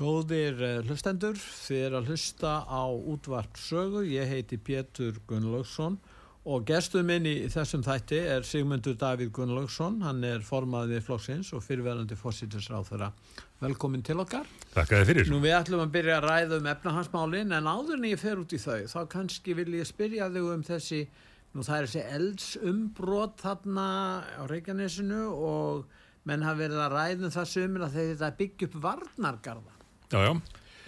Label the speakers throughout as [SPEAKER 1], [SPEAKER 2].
[SPEAKER 1] Góðir eh, hlustendur, þið er að hlusta á útvart sögu, ég heiti Pétur Gunnlaugsson og gestuð minn í þessum þætti er Sigmundur Davíð Gunnlaugsson, hann er formaðið flokksins og fyrirverðandi fósítisráð þeirra. Velkomin til okkar.
[SPEAKER 2] Takk að þið fyrir.
[SPEAKER 1] Nú við ætlum að byrja að ræða um efnahansmálin en áður en ég fer út í þau, þá kannski vil ég spyrja þig um þessi, nú það er þessi eldsumbrot þarna á Reykjanesinu og menn hafa verið að ræða um það sumir að þetta byggja upp varnargarða.
[SPEAKER 2] Já, já.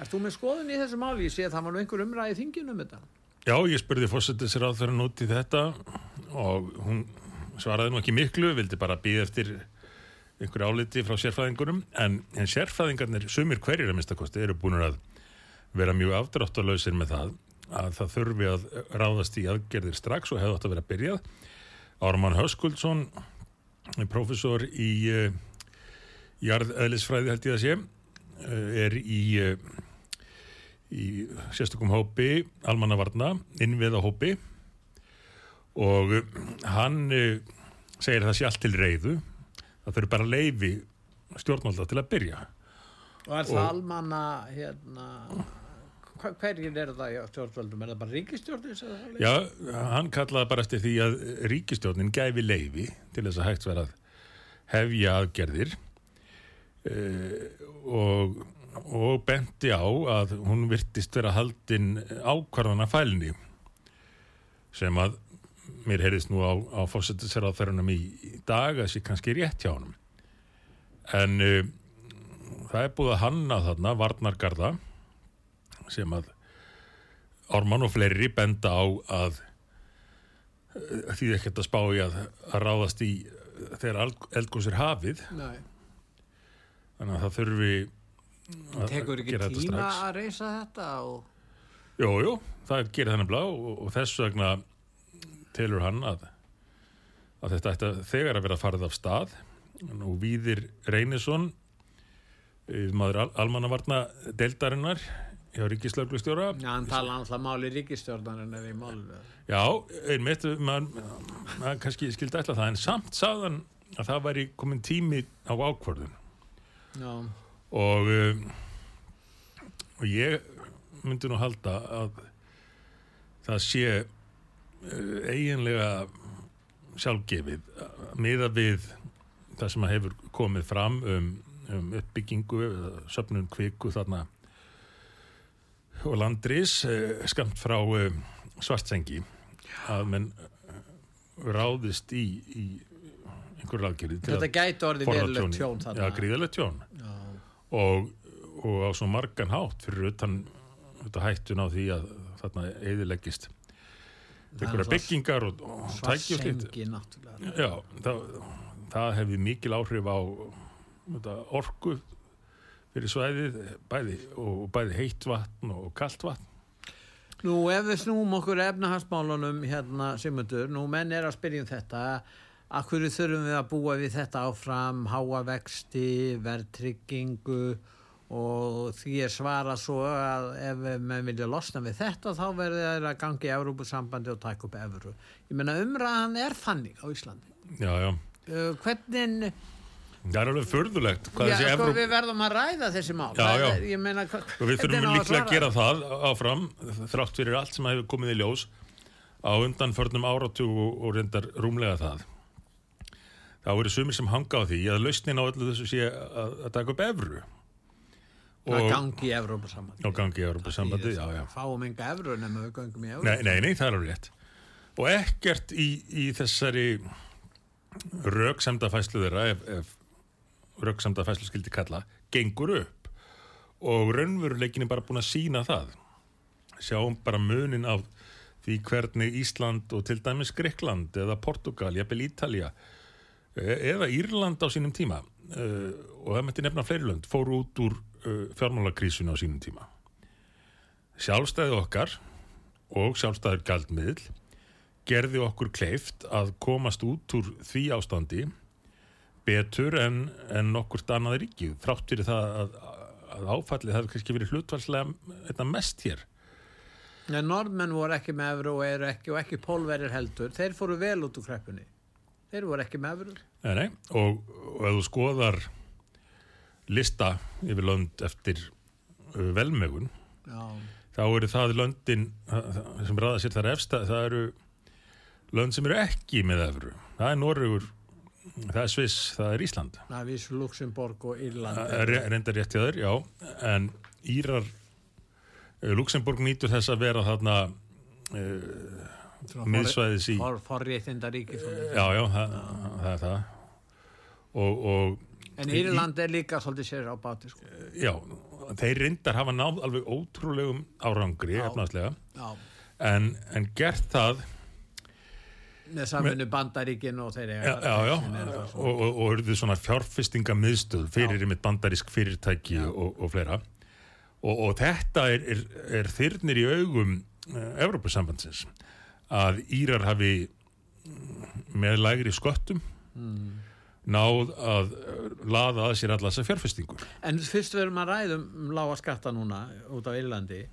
[SPEAKER 1] Erst þú með skoðun í þessu máli? Ég sé að það var nú einhver umræði þingin um þetta.
[SPEAKER 2] Já, ég spurði fórsetisir á þeirra út í þetta og hún svaraði nú ekki miklu, vildi bara býða eftir einhverju áliti frá sérfræðingurum en, en sérfræðingarnir, sumir hverjir að minnstakosti, eru búin að vera mjög afdráttalösir með það að það þurfi að ráðast í aðgerðir strax og hefði átt að vera byrjað. Ármann Höskuldsson, professor í uh, jarðeðlisfræði held ég að sé, er í, uh, í sérstökum hópi almannavarna, innviða hópi og hann segir það sé allt til reyðu það fyrir bara leifi stjórnvalda til að byrja
[SPEAKER 1] Og er það almanna, hérna, hverjir er það hjá stjórnvöldum? Er það bara ríkistjórnir?
[SPEAKER 2] Já, hann kallaði bara eftir því að ríkistjórnin gæfi leifi til þess að hægt vera að hefja aðgerðir og, og benti á að hún virtist vera haldin ákvarðana fælni sem að mér heyrðist nú á, á fórsetiseraðferðunum í, í dag að sé kannski rétt hjá honum en uh, það er búið að hanna þarna varnargarða sem að Ármann og fleiri benda á að eh, því ekkert að spá í að, að ráðast í eh, þegar eldgóðs er hafið
[SPEAKER 1] Nei.
[SPEAKER 2] Þannig að það þurfi að
[SPEAKER 1] Tekur ekki tíma að reysa þetta og...
[SPEAKER 2] Jú, það gerir þennan blá og, og þess vegna telur hann að, að þetta ætti að þegar að vera farið af stað. Og Víðir Reynisson eh, maður al almannavarna deildarinnar hjá Ríkislauglustjóra
[SPEAKER 1] Já, hann tala alltaf máli ríkistjórnarinn eða í máli.
[SPEAKER 2] Já, einmitt, maður, maður kannski skildi ætla það, en samt sagðan að það væri komin tími á ákvörðun og, um, og ég myndi nú halda að það sé uh, eiginlega sjálfgefið miða við það sem hefur komið fram um, um uppbyggingu, söfnun kviku þarna og landris uh, skamt frá svartsengi. Að menn ráðist í, í einhverju ráðgerði
[SPEAKER 1] þetta gæti orðið verulegt tjón
[SPEAKER 2] Já,
[SPEAKER 1] þarna.
[SPEAKER 2] gríðalegt tjón
[SPEAKER 1] Já.
[SPEAKER 2] og, og á svo margan hátt fyrir utan þetta hættun á því að þarna
[SPEAKER 1] er
[SPEAKER 2] einhverja byggingar og, og tæki og
[SPEAKER 1] náttúrulega.
[SPEAKER 2] Já, það, það hefði mikil áhrif á þetta, orku fyrir svæðið bæði, og bæði heitt vatn og kalt vatn
[SPEAKER 1] Nú, ef við snúum okkur efnahagsmálunum hérna, Sigmundur, nú menn er að spyrja um þetta, að hverju þurfum við að búa við þetta áfram, háa vexti, verðtryggingu og því er svara svo að ef menn vilja losna við þetta þá verður það að gangi í Európusambandi og taka upp evru. Ég meina umræðan er þannig á Íslandi.
[SPEAKER 2] Já, já,
[SPEAKER 1] hvernig,
[SPEAKER 2] það er alveg förðulegt
[SPEAKER 1] já, sko,
[SPEAKER 2] Evróp
[SPEAKER 1] við verðum að ræða þessi mál.
[SPEAKER 2] Já, já.
[SPEAKER 1] Ég meina,
[SPEAKER 2] við þurfum líklega að gera það áfram þrátt fyrir allt sem hefur komið í ljós á undanförnum áratug og, og reyndar rúmlega það þá eru sumir sem hanga á því að lausnin á öllu þessu sé að, að taka upp evru
[SPEAKER 1] að gangi í Európusambandi.
[SPEAKER 2] og gangi í Európa-sambandi, já, já
[SPEAKER 1] Fáum enga evru nema við gangum í evru.
[SPEAKER 2] Nei, nei, nei, það er alveg rétt. Og ekkert í, í þessari röksemdafæslu þeirra, ef, ef röksemdafæslu skildi kalla, gengur upp. Og raunveruleikin er bara búin að sína það. Sjáum bara munin af því hvernig Ísland og til dæmis Grekland eða Portugal, jafnvel Ítalja eða Írland á sínum tíma uh, og það mætti nefna fleiri lönd, fóru út úr uh, fjármálakrísunu á sínum tíma. Sjálfstæði okkar og sjálfstæður gældmiðl gerði okkur kleift að komast út úr því ástandi betur en, en nokkur annað ríki. Þrátt fyrir það að, að áfallið hefði kannski verið hlutvarslega mest hér.
[SPEAKER 1] En norðmenn voru ekki með og ekki og ekki pólverir heldur. Þeir fóru vel út úr kreppunni. Þeir voru ekki með efru.
[SPEAKER 2] Nei, nei, og, og ef þú skoðar lista yfir lönd eftir uh, velmegun,
[SPEAKER 1] Já.
[SPEAKER 2] þá eru það löndin sem ræða sér þar efsta, það eru lönd sem eru ekki með efru. Það er Norrögur, það er Sviss, það er Ísland.
[SPEAKER 1] Það er vísu Luxemburg og Írland.
[SPEAKER 2] Það er re- reyndar rétt í þaður, já, en Írar, uh, Luxemburg nýtur þess að vera þarna uh, miðsvæðis í,
[SPEAKER 1] For, forréttinda ríki. svona.
[SPEAKER 2] já, já, það, það er það. Og, og
[SPEAKER 1] En Írland er líka svolítið sér á báti sko.
[SPEAKER 2] Já, þeir reyndar hafa náð alveg ótrúlegum árangri
[SPEAKER 1] Já.
[SPEAKER 2] en, en gert það
[SPEAKER 1] Með samfunnu bandaríkin og þeir
[SPEAKER 2] já, já, og, og, eruðu svona fjárfestinga miðstöð fyrir einmitt bandarísk fyrirtæki og, og fleira og, og þetta er, er, er þyrnir í augum uh, Evrópusambandsins að Írar hafi mm, með lægri sköttum náð að laða að sér allar þessar fjárfestingur
[SPEAKER 1] En fyrst við erum að ræðum um lága skatta núna út á Írlandi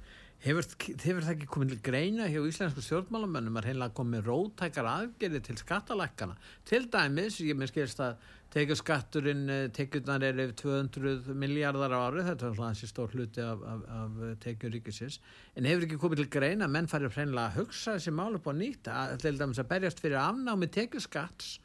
[SPEAKER 1] hefur, hefur það ekki komið til greina hjá íslensku stjórnmálamönnum að reynilega komið rótækar aðgerði til skattalækkana? Til dæmis, ég minn skilst að tekið skatturinn, tekjurnar er yfir 200 miljardar á ári þetta er svona hansi stór hluti af, af, af tekjur ríkisins, en hefur ekki komið til greina að menn farið reynilega að hugsa þessi mál upp á nýtt, að, til dæmis að berjast fyrir afnámi tekjuskatts?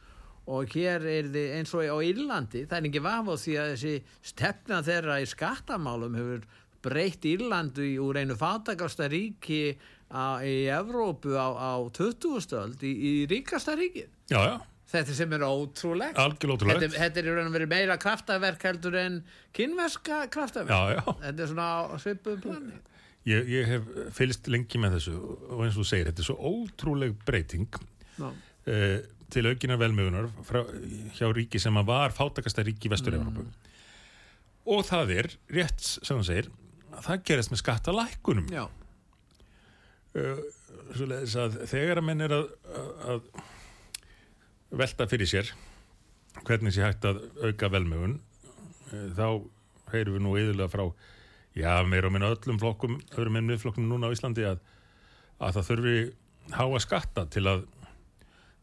[SPEAKER 1] Og hér er þið eins og á Írlandi það er ekki vaf á því að þessi stefna þeirra í skattamálum hefur breytt Írlandi úr einu fátakasta ríki á, í Evrópu á, á 20. stöld í, í ríkasta ríki
[SPEAKER 2] Já, já,
[SPEAKER 1] þetta sem er ótrúlegt. Þetta, þetta er í raun og verið meira kraftaverk heldur en kynverska kraftaverk.
[SPEAKER 2] Já,
[SPEAKER 1] þetta er svona á svipuðu plani.
[SPEAKER 2] Ég, ég hef fylgst lengi með þessu og eins og segir, þetta er svo ótrúleg breyting uh, til aukinar velmögunar hjá ríki sem var fátakasta ríki í Vestur-Európu og það er, rétt sem þú segir að það gerist með skattalækkunum.
[SPEAKER 1] Já,
[SPEAKER 2] uh, að þegar að menn er að, að velta fyrir sér hvernig sé hægt að auka velmögun uh, þá heyrum við nú eðulega frá já, meira og minna öllum flokkum öðrum en miðflokkum núna á Íslandi að, að það þurfi háa skatta til að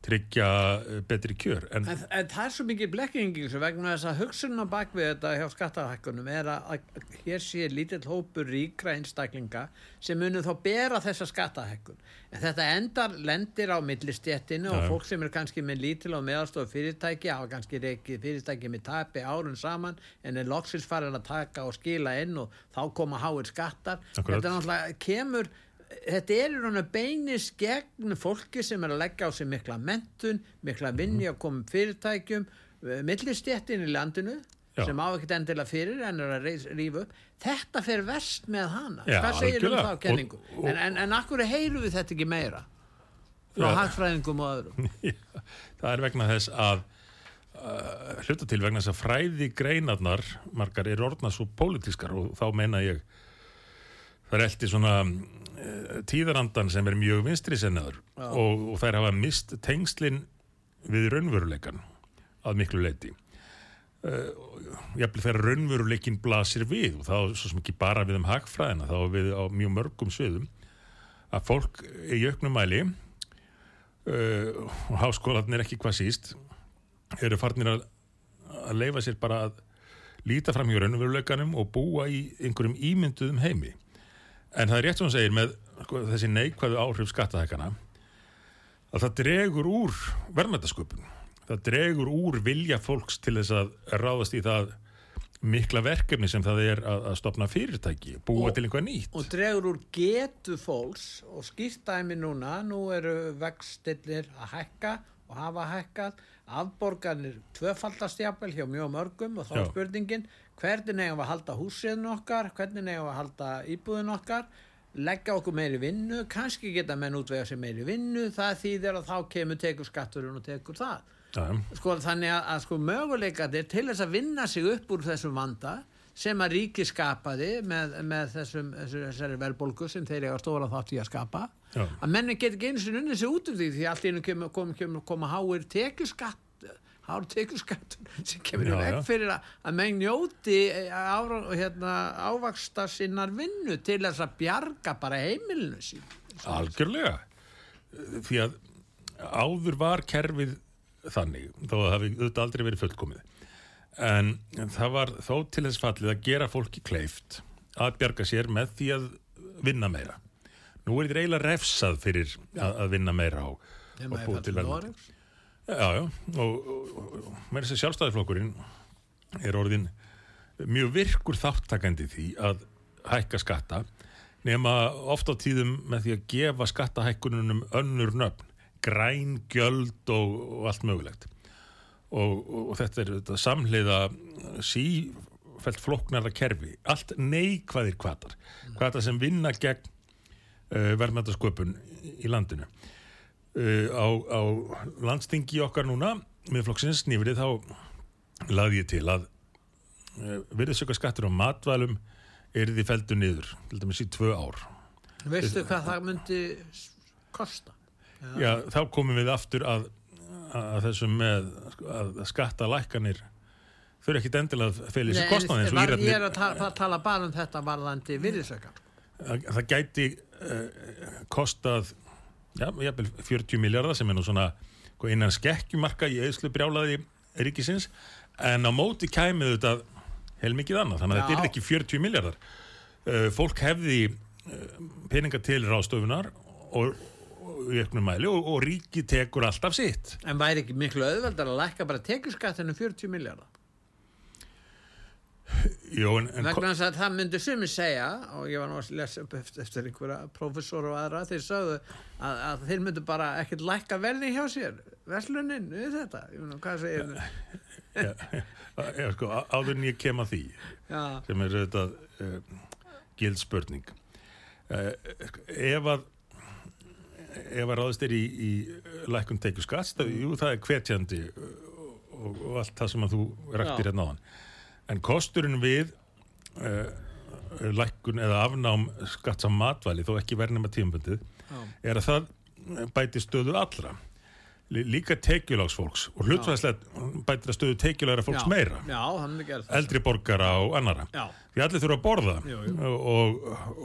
[SPEAKER 2] tryggja uh, betri kjör en,
[SPEAKER 1] En, en það er svo mikið blekkinging sem vegna þess að hugsunum á bakvið þetta hjá skattahækkunum er að, að hér sé lítill hópur ríkra einstaklinga sem munum þá bera þessa skattahækkun. En þetta endar lendir á millistjettinu og fólk sem er kannski með lítil og meðalstof fyrirtæki hafa kannski reikið fyrirtæki með tapi árun saman en er loksins farin að taka og skila inn og þá koma háir skattar.
[SPEAKER 2] Akkurat.
[SPEAKER 1] Þetta náttúrulega kemur þetta er í raun og beinis gegn fólki sem er að leggja á sig mikla mentun, mikla vinni að koma fyrirtækjum, millistjettin í landinu
[SPEAKER 2] Já.
[SPEAKER 1] sem á ekkert endilega fyrir en er að rífa upp þetta fer verst með hana
[SPEAKER 2] Já,
[SPEAKER 1] hvað segir um
[SPEAKER 2] algjörlega.
[SPEAKER 1] þá kenningu
[SPEAKER 2] Og- og-
[SPEAKER 1] en, en, en akkur heyrum við þetta ekki meira frá
[SPEAKER 2] Já.
[SPEAKER 1] hagfræðingum og öðrum
[SPEAKER 2] það er vegna þess að uh, hluta til vegna þess að fræði greinarnar margar er orðna svo pólitískar og þá meina ég það er eldi svona tíðarandan sem er mjög vinstri sennaður og, og þær hafa mist tengslin við raunveruleikan að miklu leiti uh, jafnvel þegar raunveruleikin blasir við og þá svo sem ekki bara við um hagfræðina þá við á mjög mörgum sviðum að fólk í auknum mæli uh, og háskólanir ekki hvað síst eru farnir að, að leifa sér bara að líta fram hjá raunveruleikanum og búa í einhverjum ímynduðum heimi en það er rétt sem hún segir með sko, þessi neikvæðu áhrif skattahækana að það dregur úr verðmættasköpun það dregur úr vilja fólks til þess að ráðast í það mikla verkefni sem það er að, að stopna fyrirtæki, búa
[SPEAKER 1] Og-
[SPEAKER 2] til einhvað nýtt.
[SPEAKER 1] og dregur úr getu fólks og skýrstæmi núna nú eru vextillir að hækka og hafa hækkað. Afborganir tvöfaldast jafnvel hjá mjög mörgum og þá er spurningin hvernig nefnum við að halda húsriðin okkar hvernig nefnum við að halda íbúðin okkar? Leggja okkur meiri vinnu kannski geta menn útvega sér meiri vinnu það þýðir að þá kemur tekur skatturinn og tekur það.
[SPEAKER 2] Já,
[SPEAKER 1] sko, þannig að, að sko, möguleikarnir til þess að vinna sig upp úr þessum vanda sem að ríki skapaði með, með þessum, þessu, þessari verðbólgu sem þeir eiga stóra þátt í að skapa
[SPEAKER 2] Já.
[SPEAKER 1] að menni get ekki einu sinni unnið sig út úr því því allt einu koma, koma, koma, koma háir tekjuskatt hár tekjuskatt sem kemur í veg fyrir að, að menn njóti ára, hérna, ávaksta sinnar vinnu til þess að bjarga bara heimilinu sín
[SPEAKER 2] Algjörlega. Því að áður var kerfið þannig, þó að það auðvitað aldrei verið fullkomið. En það var þó til þess fallið að gera fólki kleift að bjarga sér með því að vinna meira. Nú er þetta eiginlega refsað fyrir að, að vinna meira á búa
[SPEAKER 1] er
[SPEAKER 2] til
[SPEAKER 1] fættur
[SPEAKER 2] verðmæti.
[SPEAKER 1] Noregs
[SPEAKER 2] Já, já, og, og, og með þessi sjálfstæðiflokkurinn er orðin mjög virkur þáttakandi því að hækka skatta nema oft á tíðum með því að gefa skattahækkununum önnur nöfn, græn, gjöld og, og allt mögulegt. Og, og, þetta er þetta samhliða sífælt flóknara kerfi, allt neikvæðir kvatar, kvatar sem vinna gegn uh, verðmættasköpun í, landinu. Uh, á, á landstingi okkar núna með flokksins nýfrið þá laði ég til að uh, virðisöka skattur á matvælum er því feldu niður til dæmis í tvö ár.
[SPEAKER 1] Veistu hvað það myndi kosta?
[SPEAKER 2] Já, þá komum við aftur að, að þessum með að skatta lækkanir þau eru ekkit endilega að feli sér kostnaði eins og
[SPEAKER 1] var, ég er að tala, tala bara um þetta varðandi virðisöka
[SPEAKER 2] að það gæti uh, kostað já, jafnvel 40 miljardar sem er nú svona hvað, innan skekkjumarka í eðslu brjálaði ríkisins en á móti kæmið þetta heilmikið annað þannig að
[SPEAKER 1] Já.
[SPEAKER 2] þetta er ekki 40 miljardar uh, fólk hefði uh, peninga til ráðstofunar og, og í auknum mæli og, og ríki tekur alltaf sitt.
[SPEAKER 1] En væri ekki miklu auðveldar að lækka bara tekjuskattinu 40 miljardar
[SPEAKER 2] Jó, en, en,
[SPEAKER 1] vegna þess að það myndi sumi segja og ég var nú að lesa upp eftir, einhverja prófessor og aðra þeir sögðu að, að þeir myndu bara ekkert lækka verði hjá sér. Verslunin við þetta ég meina, hvað segir þið
[SPEAKER 2] ja, ja, sko, áður en ég kem að því
[SPEAKER 1] já,
[SPEAKER 2] sem er þetta uh, gild spurning. Uh, ef að ef að ráðist er í, í lækkun tekju skatt, jú það er hvetjandi og, og allt það sem að þú raktir
[SPEAKER 1] Já.
[SPEAKER 2] hérna á hann en kosturinn við uh, lækkun eða afnám skatts á matvæli þó ekki verðnum að tímabundið
[SPEAKER 1] já,
[SPEAKER 2] er að það bæti stöðu allra líka tekjulágsfólks og hlutfæðslega bætir að stöðu tekjulæra fólks
[SPEAKER 1] já,
[SPEAKER 2] meira.
[SPEAKER 1] Já,
[SPEAKER 2] eldri borgara og annara
[SPEAKER 1] já,
[SPEAKER 2] því allir þurfa að borða
[SPEAKER 1] Jú, jú.
[SPEAKER 2] Og,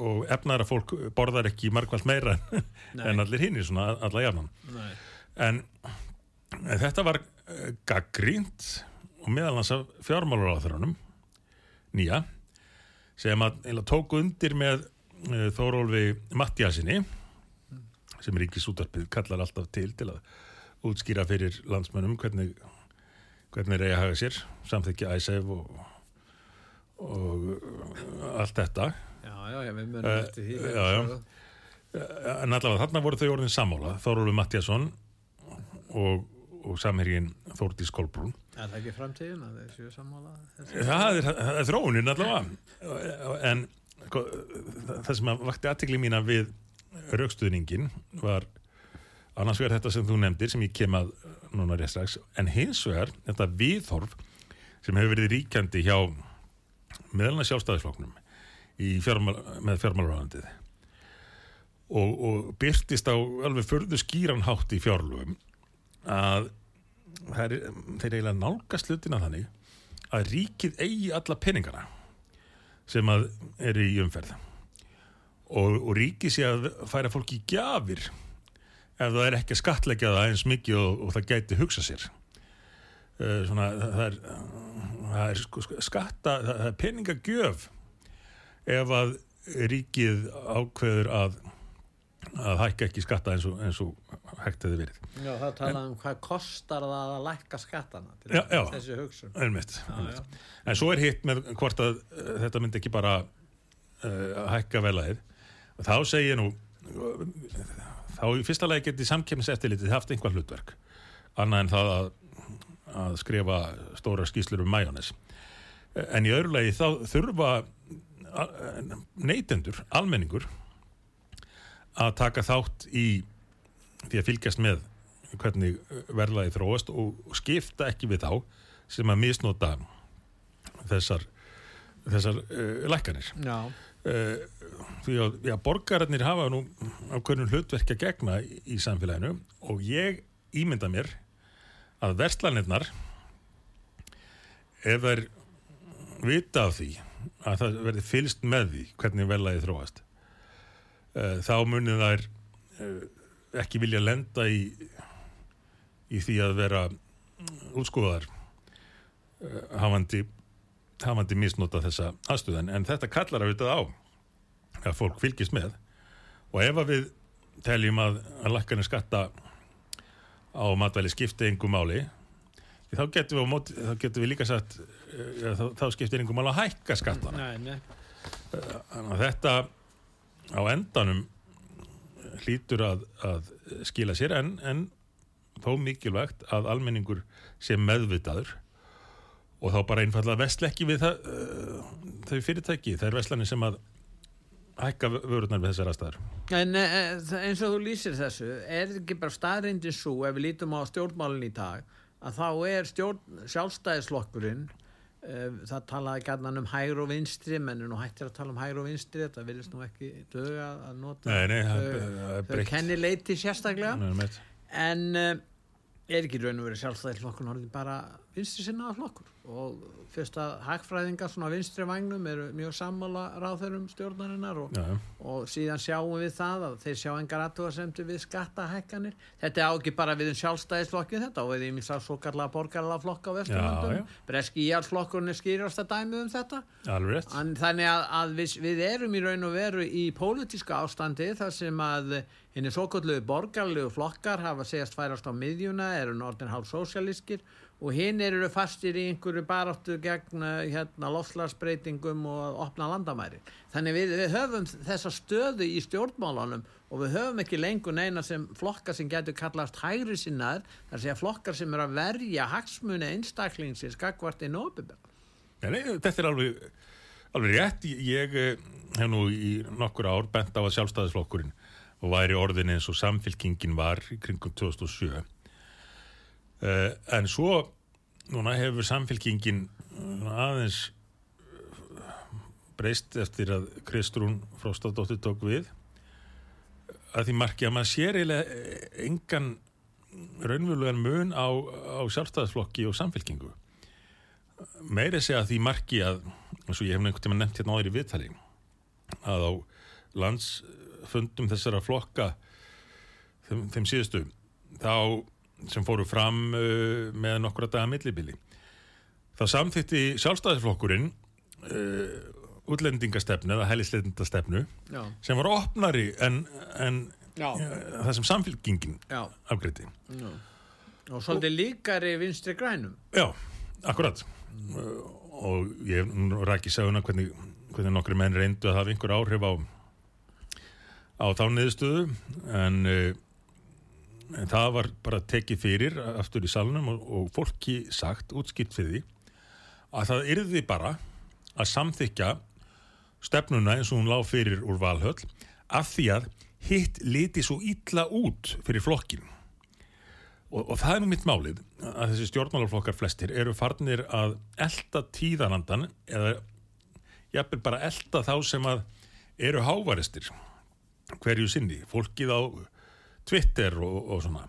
[SPEAKER 2] og efnara fólk borðar ekki margvælt meira en, allir hinnir svona alla jafnan. En, en þetta var uh, gaggrínt og meðal hans af fjármálaráþurunum nýja sem að eiginlega tók undir með uh, Þórólfi Mattiasinni sem ríkisútarpið kallar alltaf til til að útskýra fyrir landsmönnum hvernig hvernig reyja haga sér samþykja æsef og, og uh, allt þetta.
[SPEAKER 1] Já, já, já, við munum
[SPEAKER 2] Eh,
[SPEAKER 1] eftir því.
[SPEAKER 2] já, já. en allavega þarna voru þau orðin sammála Þórólfi Mattiasson og, og samhergin Þórdís Kolbrún.
[SPEAKER 1] Er það ekki framtíðin að þeir séu sammála
[SPEAKER 2] það er, er þróunin allavega. En sko, það sem að vakti aðtekli mína við raukstuðningin var annars vegar þetta sem þú nefndir sem ég kem að núna rétt strax en hins vegar þetta viðhorf sem hefur verið ríkjandi hjá meðalna sjálfstæðisfloknum fjármál, með fjármálaráðandið og, og byrtist á alveg förðu skýran hátt í fjárlugum að er, þeir eiginlega nálgast hlutina þannig að ríkið eigi alla peningana sem að eru í umferð. Og, og ríkið sé að færa fólki í gjafir ef það er ekki að skatleggja það eins mikið og, og það gæti hugsa sér uh, svona það er, það er sko, sko, skatta það er peningagjöf ef að ríkið ákveður að að hækka ekki skatta eins og, eins og hægt hefði verið
[SPEAKER 1] Já, það talaði um hvað kostar það að lækka skattana til
[SPEAKER 2] Já, já.
[SPEAKER 1] þessi hugsun.
[SPEAKER 2] Einmitt,
[SPEAKER 1] Já,
[SPEAKER 2] einmitt. En svo er hitt með hvort að uh, þetta myndi ekki bara uh, hækka velaðið. Þá segi ég nú, uh, þá í fyrsta lagi geti samkemmis eftirlitið haft einhvað hlutverk. Annað en það að, að skrifa stóra skýslur um majónes. En í öðru lagi þá þurfa neytendur, almenningur, að taka þátt í því að fylgjast með hvernig verðlagi þróast og skipta ekki við þá sem að misnota þessar þessar uh, lækkanir.
[SPEAKER 1] Já,
[SPEAKER 2] því að já, borgararnir hafa nú á hvernig hlutverk að gegna í, í samfélaginu og ég ímynda mér að verslanirnar ef þær vita af því að það verði fylst með því hvernig velaði þróast uh, þá munið þær uh, ekki vilja lenda í í því að vera útskúðar uh, hafandi hafandi misnota þessa aðstöðan en þetta kallar að vitað á að fólk fylgist með. Og ef að við teljum að, að lakkanir skatta á matvæli skipti engum máli þá getum við, móti, þá getum við líka sagt ja, þá, þá skiptir engum máli að hækka skattana.
[SPEAKER 1] Nei, nei.
[SPEAKER 2] Þetta á endanum hlýtur að, að skila sér en, en þó mikilvægt að almenningur sé meðvitaður og þá bara einfallega vesla ekki við það, uh, þau fyrirtæki, þær veslanir sem að hækka vörunar við þessar aðstæður.
[SPEAKER 1] En e, eins og þú lýsir þessu, er ekki bara staðrindin svo ef við lítum á stjórnmálinn í dag að þá er stjórn, sjálfstæðislokkurinn e, það talaði gætna um hægur og vinstri menn er nú hættir að tala um hægur og vinstri þetta vilist nú ekki döga að nota
[SPEAKER 2] Nei, nei, það
[SPEAKER 1] þau,
[SPEAKER 2] það er
[SPEAKER 1] þau
[SPEAKER 2] breytt.
[SPEAKER 1] kennileiti sérstaklega
[SPEAKER 2] Nei,
[SPEAKER 1] en uh, er ekki raun og verið sjálfstæðisflokkun orðin bara vinstri sinna flokkur. Og fyrst að hagfræðingar svona vinstri vagnum eru mjög sammála ráþurum stjórnarinnar og, og síðan sjáum við það að þeir sjá engar aðtúarsemdi við skattahækkanir. Þetta er á ekki bara við um sjálfstæðisflokkin þetta og við ímins að svo kallar borgarlega flokka á vesturlandum, breski íhalsflokkurinn er skýrasta dæmið um þetta. En þannig að, að við, við erum í raun og veru í pólitíska ástandi þar sem að henni svo kallu borgarlegu flokkar hafa segjast færast á miðjuna, eru nortin hálf sósialískir og hinn eru fastir í einhverju baráttu gegn eh, hérna, lofslagsbreytingum og opna landamæri. Þannig við, við höfum þessa stöðu í stjórnmálunum og við höfum ekki lengur neina sem flokkar sem getur kallast hægri sinnaður, þar sé að flokkar sem eru að verja hagsmuni einstaklingsins gagvart inn og.
[SPEAKER 2] Nei, nei, þetta er alveg, alveg rétt. Ég eh, hef nú í nokkur ár bent á að sjálfstæðisflokkurinn og væri orðin eins og samfylkingin var kringum 2007. Uh, en svo núna hefur samfylkingin uh, aðeins uh, breyst eftir að Kristrún Fróstadóttir tók við. Að því marki að maður sér eiginlega eh, engan raunverulegan mun á, á sjálfstæðisflokki og samfylkingu. Meiri segja því marki að eins og ég hef einhvern tíma nefnt hérna áður í viðtali að á landsfundum þessara flokka þeim, þeim síðustu þá sem fóru fram uh, með nokkura daga millibili. Þá samþýtti sjálfstæðisflokkurinn uh, útlendingastefnu eða hælisleitindastefnu
[SPEAKER 1] Já,
[SPEAKER 2] sem var opnari en, en uh, það sem samfélkingin
[SPEAKER 1] Já. Og svolítið líkari vinstri grænum.
[SPEAKER 2] Já, akkurat. Uh, og ég rækki saguna hvernig, hvernig nokkri menn reyndu að hafa einhver áhrif á á þá niðurstöðu en, uh, en það var bara tekið fyrir aftur í salnum og, og fólki sagt, útskipt fyrir því að það yrði bara að samþykja stefnuna eins og hún lág fyrir úr valhöll af því að hitt liti svo illa út fyrir flokkin og, og það er nú mitt málið að þessi stjórnmálaflokkar flestir eru farnir að elda tíðanandan eða jafnvel bara elda þá sem að eru hávaristir hverju sinni, fólkið á Twitter og, og svona.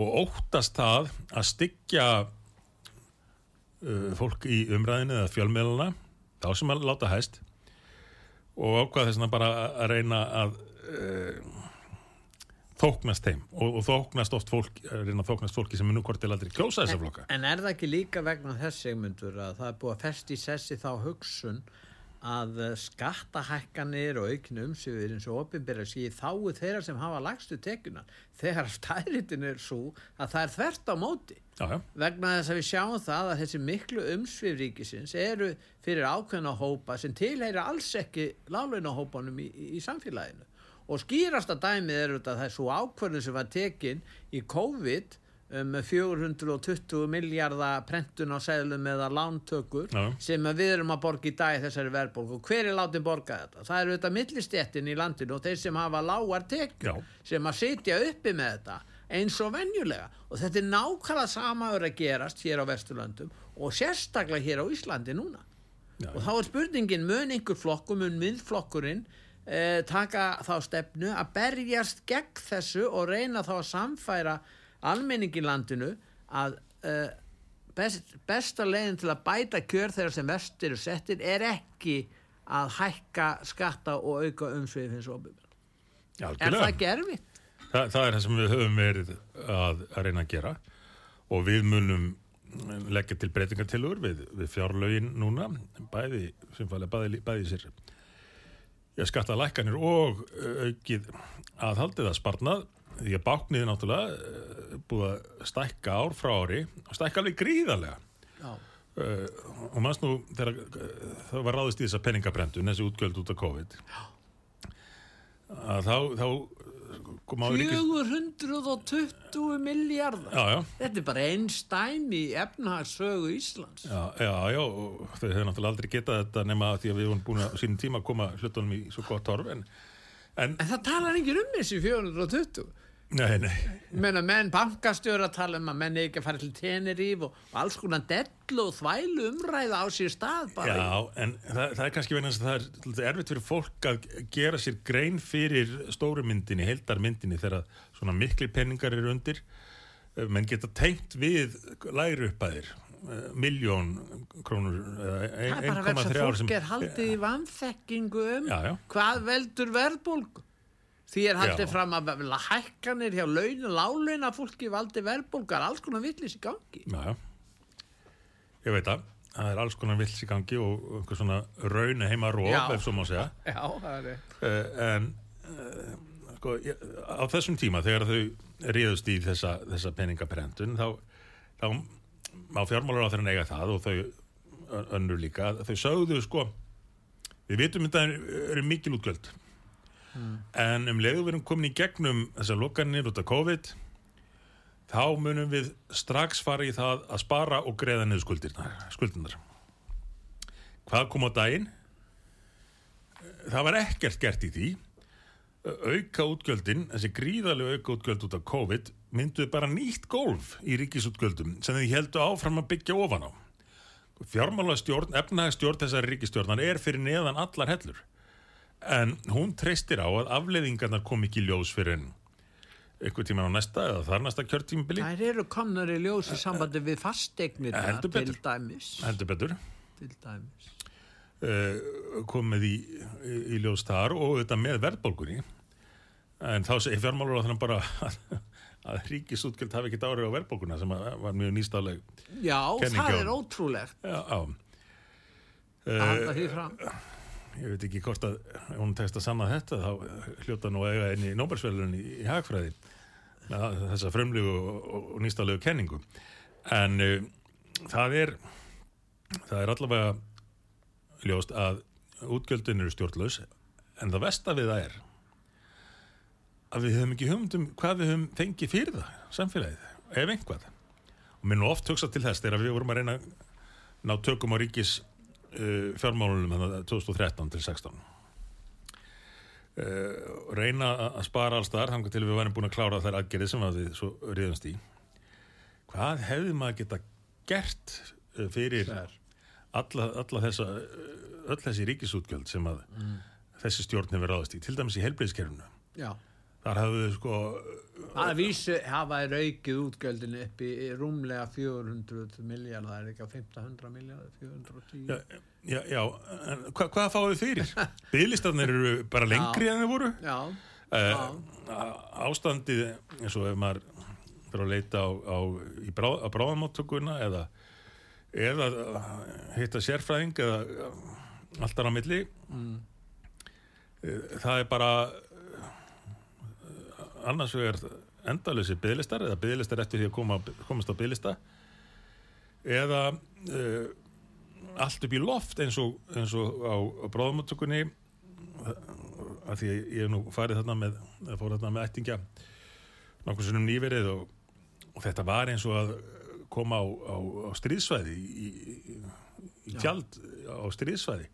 [SPEAKER 2] Og óttast það að styggja uh, fólk í umræðinu eða fjölmiðluna þá sem að láta hæst og ákvað þess að bara að reyna að uh, þóknast þeim. Og, og þóknast oft fólk, reyna að þóknast fólki sem er nú hvort til aldrei kjósa þessa flokka.
[SPEAKER 1] En er það ekki líka vegna þess segmundur að það er búið að festi sessi þá hugsun að eh, skattahækkanir og auknu umsýður eins og sé í þáu þeirra sem hafa lagstu tekjuna þegar stæritin er svo að það er þvert á móti.
[SPEAKER 2] Já, já,
[SPEAKER 1] vegna þess að við sjáum það að þessi miklu umsvið ríkisins eru fyrir ákveðna hópa sem tilheyri alls ekki lálaunahópanum í, í, í samfélaginu. Og skýrasta dæmið er þetta það er svo ákveðin sem var tekin í COVID um 420 miljardar prentun á seglum eða lántökur
[SPEAKER 2] Já.
[SPEAKER 1] sem við erum að borga í dag þessari verðbólk og hver er látið borga þetta? Það eru þetta millistjettin í landinu og þeir sem hafa lágar tekjur sem að sitja uppi með þetta eins og venjulega. Og þetta er nákvæmlega sama að gerast hér á Vesturlöndum og sérstaklega hér á Íslandi núna.
[SPEAKER 2] Já,
[SPEAKER 1] og þá er spurningin mun einhver flokkur, mun miðflokkurinn eh, taka þá stefnu að berjast gegn þessu og reyna þá að samfæra almenning í landinu að eh, best, besta leiðin til að bæta kjör þeirra sem vest eru settir er ekki að hækka skatta og auka umsvið hins og
[SPEAKER 2] Já,
[SPEAKER 1] er það ekki erfitt?
[SPEAKER 2] Þa, það er það sem við höfum verið að, að reyna að gera og við munum leggja til breytingartilur við, við fjárlögin núna bæði, sem fælega bæði, bæði sér já, skatta lækkanir og uh, aukið aðhaldið að sparnað. Því að bákniði náttúrulega uh, búið að stækka ár frá ári og stækka alveg gríðarlega. Uh, og maður nú þegar uh, það var ráðist í þessa penningabrendun þessi útgjöld út af COVID að þá, þá kom á ríkis
[SPEAKER 1] 420 miljardar
[SPEAKER 2] já, já,
[SPEAKER 1] þetta er bara einn stæm í efnahagssögu Íslands.
[SPEAKER 2] Já, já, já þau hefur náttúrulega aldrei getað þetta nema því að við vorum búin að sínum tíma að koma hlutunum í svo gott torf en, en
[SPEAKER 1] en það talar ekki um þessi 420
[SPEAKER 2] nei, nei,
[SPEAKER 1] menna menn bankastjóra tala um að menn ekki að fara til Teneríf og, og alls konar dellu og þvælu umræða á sér stað bara
[SPEAKER 2] já, en það, það er kannski þess að það er erfitt fyrir fólk að gera sér grein fyrir stóru myndinni, heildarmyndinni þegar svona mikli penningar eru undir. Eh, menn geta tengt við læri uppæðir miljón krónur eða
[SPEAKER 1] það er bara verið að
[SPEAKER 2] 1,3
[SPEAKER 1] fólk er haldið í vanþekkingu um
[SPEAKER 2] Já, já.
[SPEAKER 1] hvað veldur verðbólgu því er haldið
[SPEAKER 2] Já.
[SPEAKER 1] fram að hækkanir hjá laun, láleina fólki valdi verðbólgar, alls konar villis í gangi
[SPEAKER 2] Já. Ég veit það. Það er alls konar vills í gangi og einhver svona raun heima róf, ef svo má segja.
[SPEAKER 1] já, það er
[SPEAKER 2] Uh, en uh, sko, á þessum tíma, þegar þau ríðust í þessa, þessa peningaprentun, þá, þá má fjármálar á þeirra eiga það og þau önnur líka. Þau sögðu, sko, við vitum þetta eru, mikil útgjöld. En um leiðu við erum komin í gegnum þessar lokanir út af COVID þá munum við strax fara í það að spara og greiða niður skuldirnar. Hvað kom á daginn? Það var ekkert gert í því. Auka útgjöldin, þessi gríðarlega auka útgjöld út af COVID, mynduðu bara nýtt gólf í ríkisútgjöldum sem þið heldu áfram að byggja ofan á. Fjármálastjórn, efnahagstjórn þessari ríkistjórnar er fyrir neðan allar hellur. En hún treystir á að afleiðingarnar kom ekki í ljós fyrir enn einhver tíma á næsta eða þar næsta kjörtímabili.
[SPEAKER 1] þær eru komnar í ljós í sambandi við fasteignir
[SPEAKER 2] Heldur
[SPEAKER 1] til
[SPEAKER 2] betur.
[SPEAKER 1] dæmis
[SPEAKER 2] Heldur betur.
[SPEAKER 1] til dæmis
[SPEAKER 2] uh, komið í, í, í ljós þar og þetta með verðbólgunni en þá segir fjármálur á þannig bara að, að ríkisútgjöld hafi ekkert árið á verðbólguna sem var mjög nýstáleg
[SPEAKER 1] já, það er ótrúlegt
[SPEAKER 2] já, á.
[SPEAKER 1] að halda því fram
[SPEAKER 2] ég veit ekki hvort að hún tekst að sanna þetta þá hljóta nú að eiga inn í Nóbersvelun í, hagfræði þessa frumlegu og, og, og nýstálegu kenningu. En uh, það er það er allavega ljóst að útgjöldin eru stjórnlaus en það versta við það er að við höfum ekki hugmyndum hvað við höfum fengið fyrir það samfélagið, ef einhvað og mér nú oft hugsa til þess þegar við vorum að reyna að ná tökum á ríkis uh, fjármálunum þannig að 2013 til 16 uh, reyna að- spara alls þar þannig til við værum búin að klára þær aðgerið sem að við svo ríðumst í. Hvað hefði maður geta gert uh, fyrir alla, alla þessa uh, öll þessi ríkisútgjöld sem að þessi stjórn hefur ráðast í, til dæmis í helbriðskerfinu
[SPEAKER 1] já
[SPEAKER 2] þar hafðu þau sko
[SPEAKER 1] að vísu hafa er aukið útgjöldin upp í rúmlega 400 miljardar, það er ekki á 1500 miljardar 410
[SPEAKER 2] já, já, já en hva, hvað þið fyrir? Byðlistarnir eru bara lengri en þau voru?
[SPEAKER 1] Já,
[SPEAKER 2] uh, ástandið eins og ef maður fyrir að leita á, á, brá, á bráðamáttökuna eða, eða hitta sérfræðing eða alltaf á milli mm. það er bara eh, annars vegar endalösi byðlistar eða byðlistar eftir því að koma, komast á byðlista eða uh, allt upp í loft eins og, eins og á, á bráðamáttökunni að því ég hef nú farið þarna með, fór þarna með ættingja nokkur sinnum nýverið og, og þetta var eins og að koma á, á, á stríðsvæði í, í, í tjald á stríðsvæði.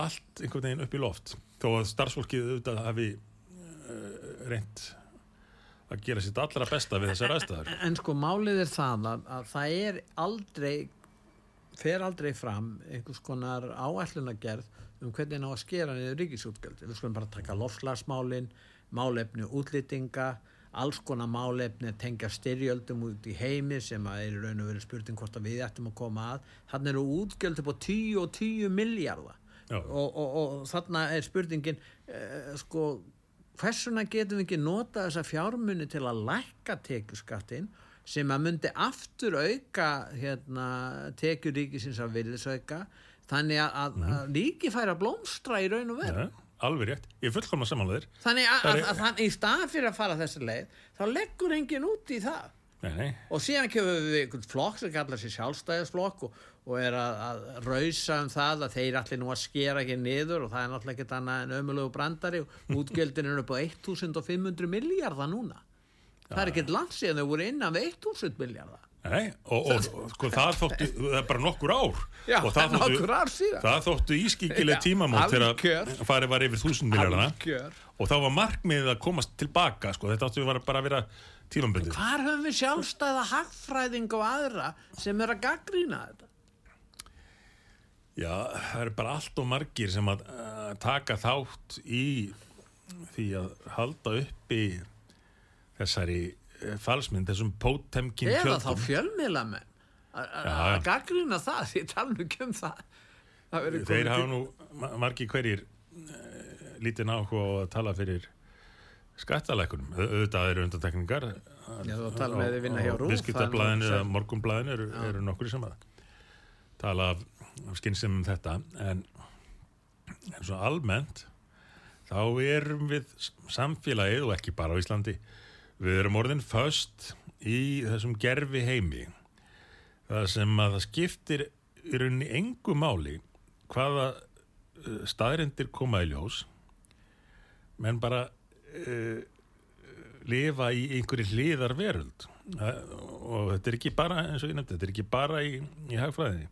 [SPEAKER 2] Allt einhvern veginn upp í loft. Þó að starfsfólkið auðvitað hafi uh, reynt að gera sitt allra besta við þessar aðstæður.
[SPEAKER 1] en sko málið er það að, að það er aldrei fer aldrei fram einhvers konar áætlunagerð um hvernig ná að skera niður ríkisútgjöld. Við skulum bara taka lofslagsmálin málefni útlýtinga alls konar málefni að tengja styrjöldum út í heimi sem að er raun og verið spurning hvort að við ættum að koma að. Þannig eru útgjöld upp á 10 og 10 miljardar
[SPEAKER 2] Já.
[SPEAKER 1] og, og, og þarna er spurningin eh, sko hversuna getum við ekki nota þessa fjármunni til að lækka tekjuskattin sem að myndi aftur auka hérna, tekjuríkisins að virðisauka þannig að, að, að líki færa blómstra í raun og veru?
[SPEAKER 2] Ja, alveg rétt, ég er fullkomna samanlegaðir
[SPEAKER 1] þannig að, að, að, að í stað fyrir að fara þessi leið þá leggur enginn út í það.
[SPEAKER 2] Nei, nei,
[SPEAKER 1] og síðan kemur við einhvern flokk sem kallar sér sjálfstæðisflokk og, og er að, að rausa um það að þeir allir nú að skera ekki niður og það er náttúrulega ekkert annað en ömulegu brandari og útgjöldin eru upp á 1500 miljardar núna. Það er ekkert land síðan þau voru innan við 1000 miljardar
[SPEAKER 2] nei og, og, og sko, það þóttu, það er bara nokkur ár.
[SPEAKER 1] Já,
[SPEAKER 2] og það þóttu, þóttu ískikileg tímamót þegar farið var yfir þúsund miljardana
[SPEAKER 1] Algjör.
[SPEAKER 2] og þá var markmiðið að komast tilbaka sko, þetta áttu var bara að vera tímambundið
[SPEAKER 1] hvar höfum við sjálfstæða hagfræðing og aðra sem er að gaggrína þetta
[SPEAKER 2] Já, það eru bara allt og margir sem að uh, taka þátt í því að halda uppi þessari uh, falsmynd, þessum pótemkin
[SPEAKER 1] eða þá fjölmiðlamenn. Að- að gaggrína það því tala nú ekki um það, það
[SPEAKER 2] Þeir hafa nú ma- margir hverjir uh, lítið áhuga á að tala fyrir skattalækunum. Au- Auðvitað eru undantekningar.
[SPEAKER 1] Já, þú talar með þið vinna hjá RÚV,
[SPEAKER 2] Viðskiptablaðinu eða morgunblaðinu eru, eru nokkur sem að tala af skynsum um þetta en, en svo almennt þá erum við samfélagið og ekki bara á Íslandi við erum orðin föst í þessum gerfi heimi það sem að það skiptir í rauninni engu máli hvaða uh, staðrindir koma í ljós menn bara uh, lifa í einhverju hliðar veröld og þetta er ekki bara eins og ég nefndi, þetta er ekki bara í, í hagfræðinni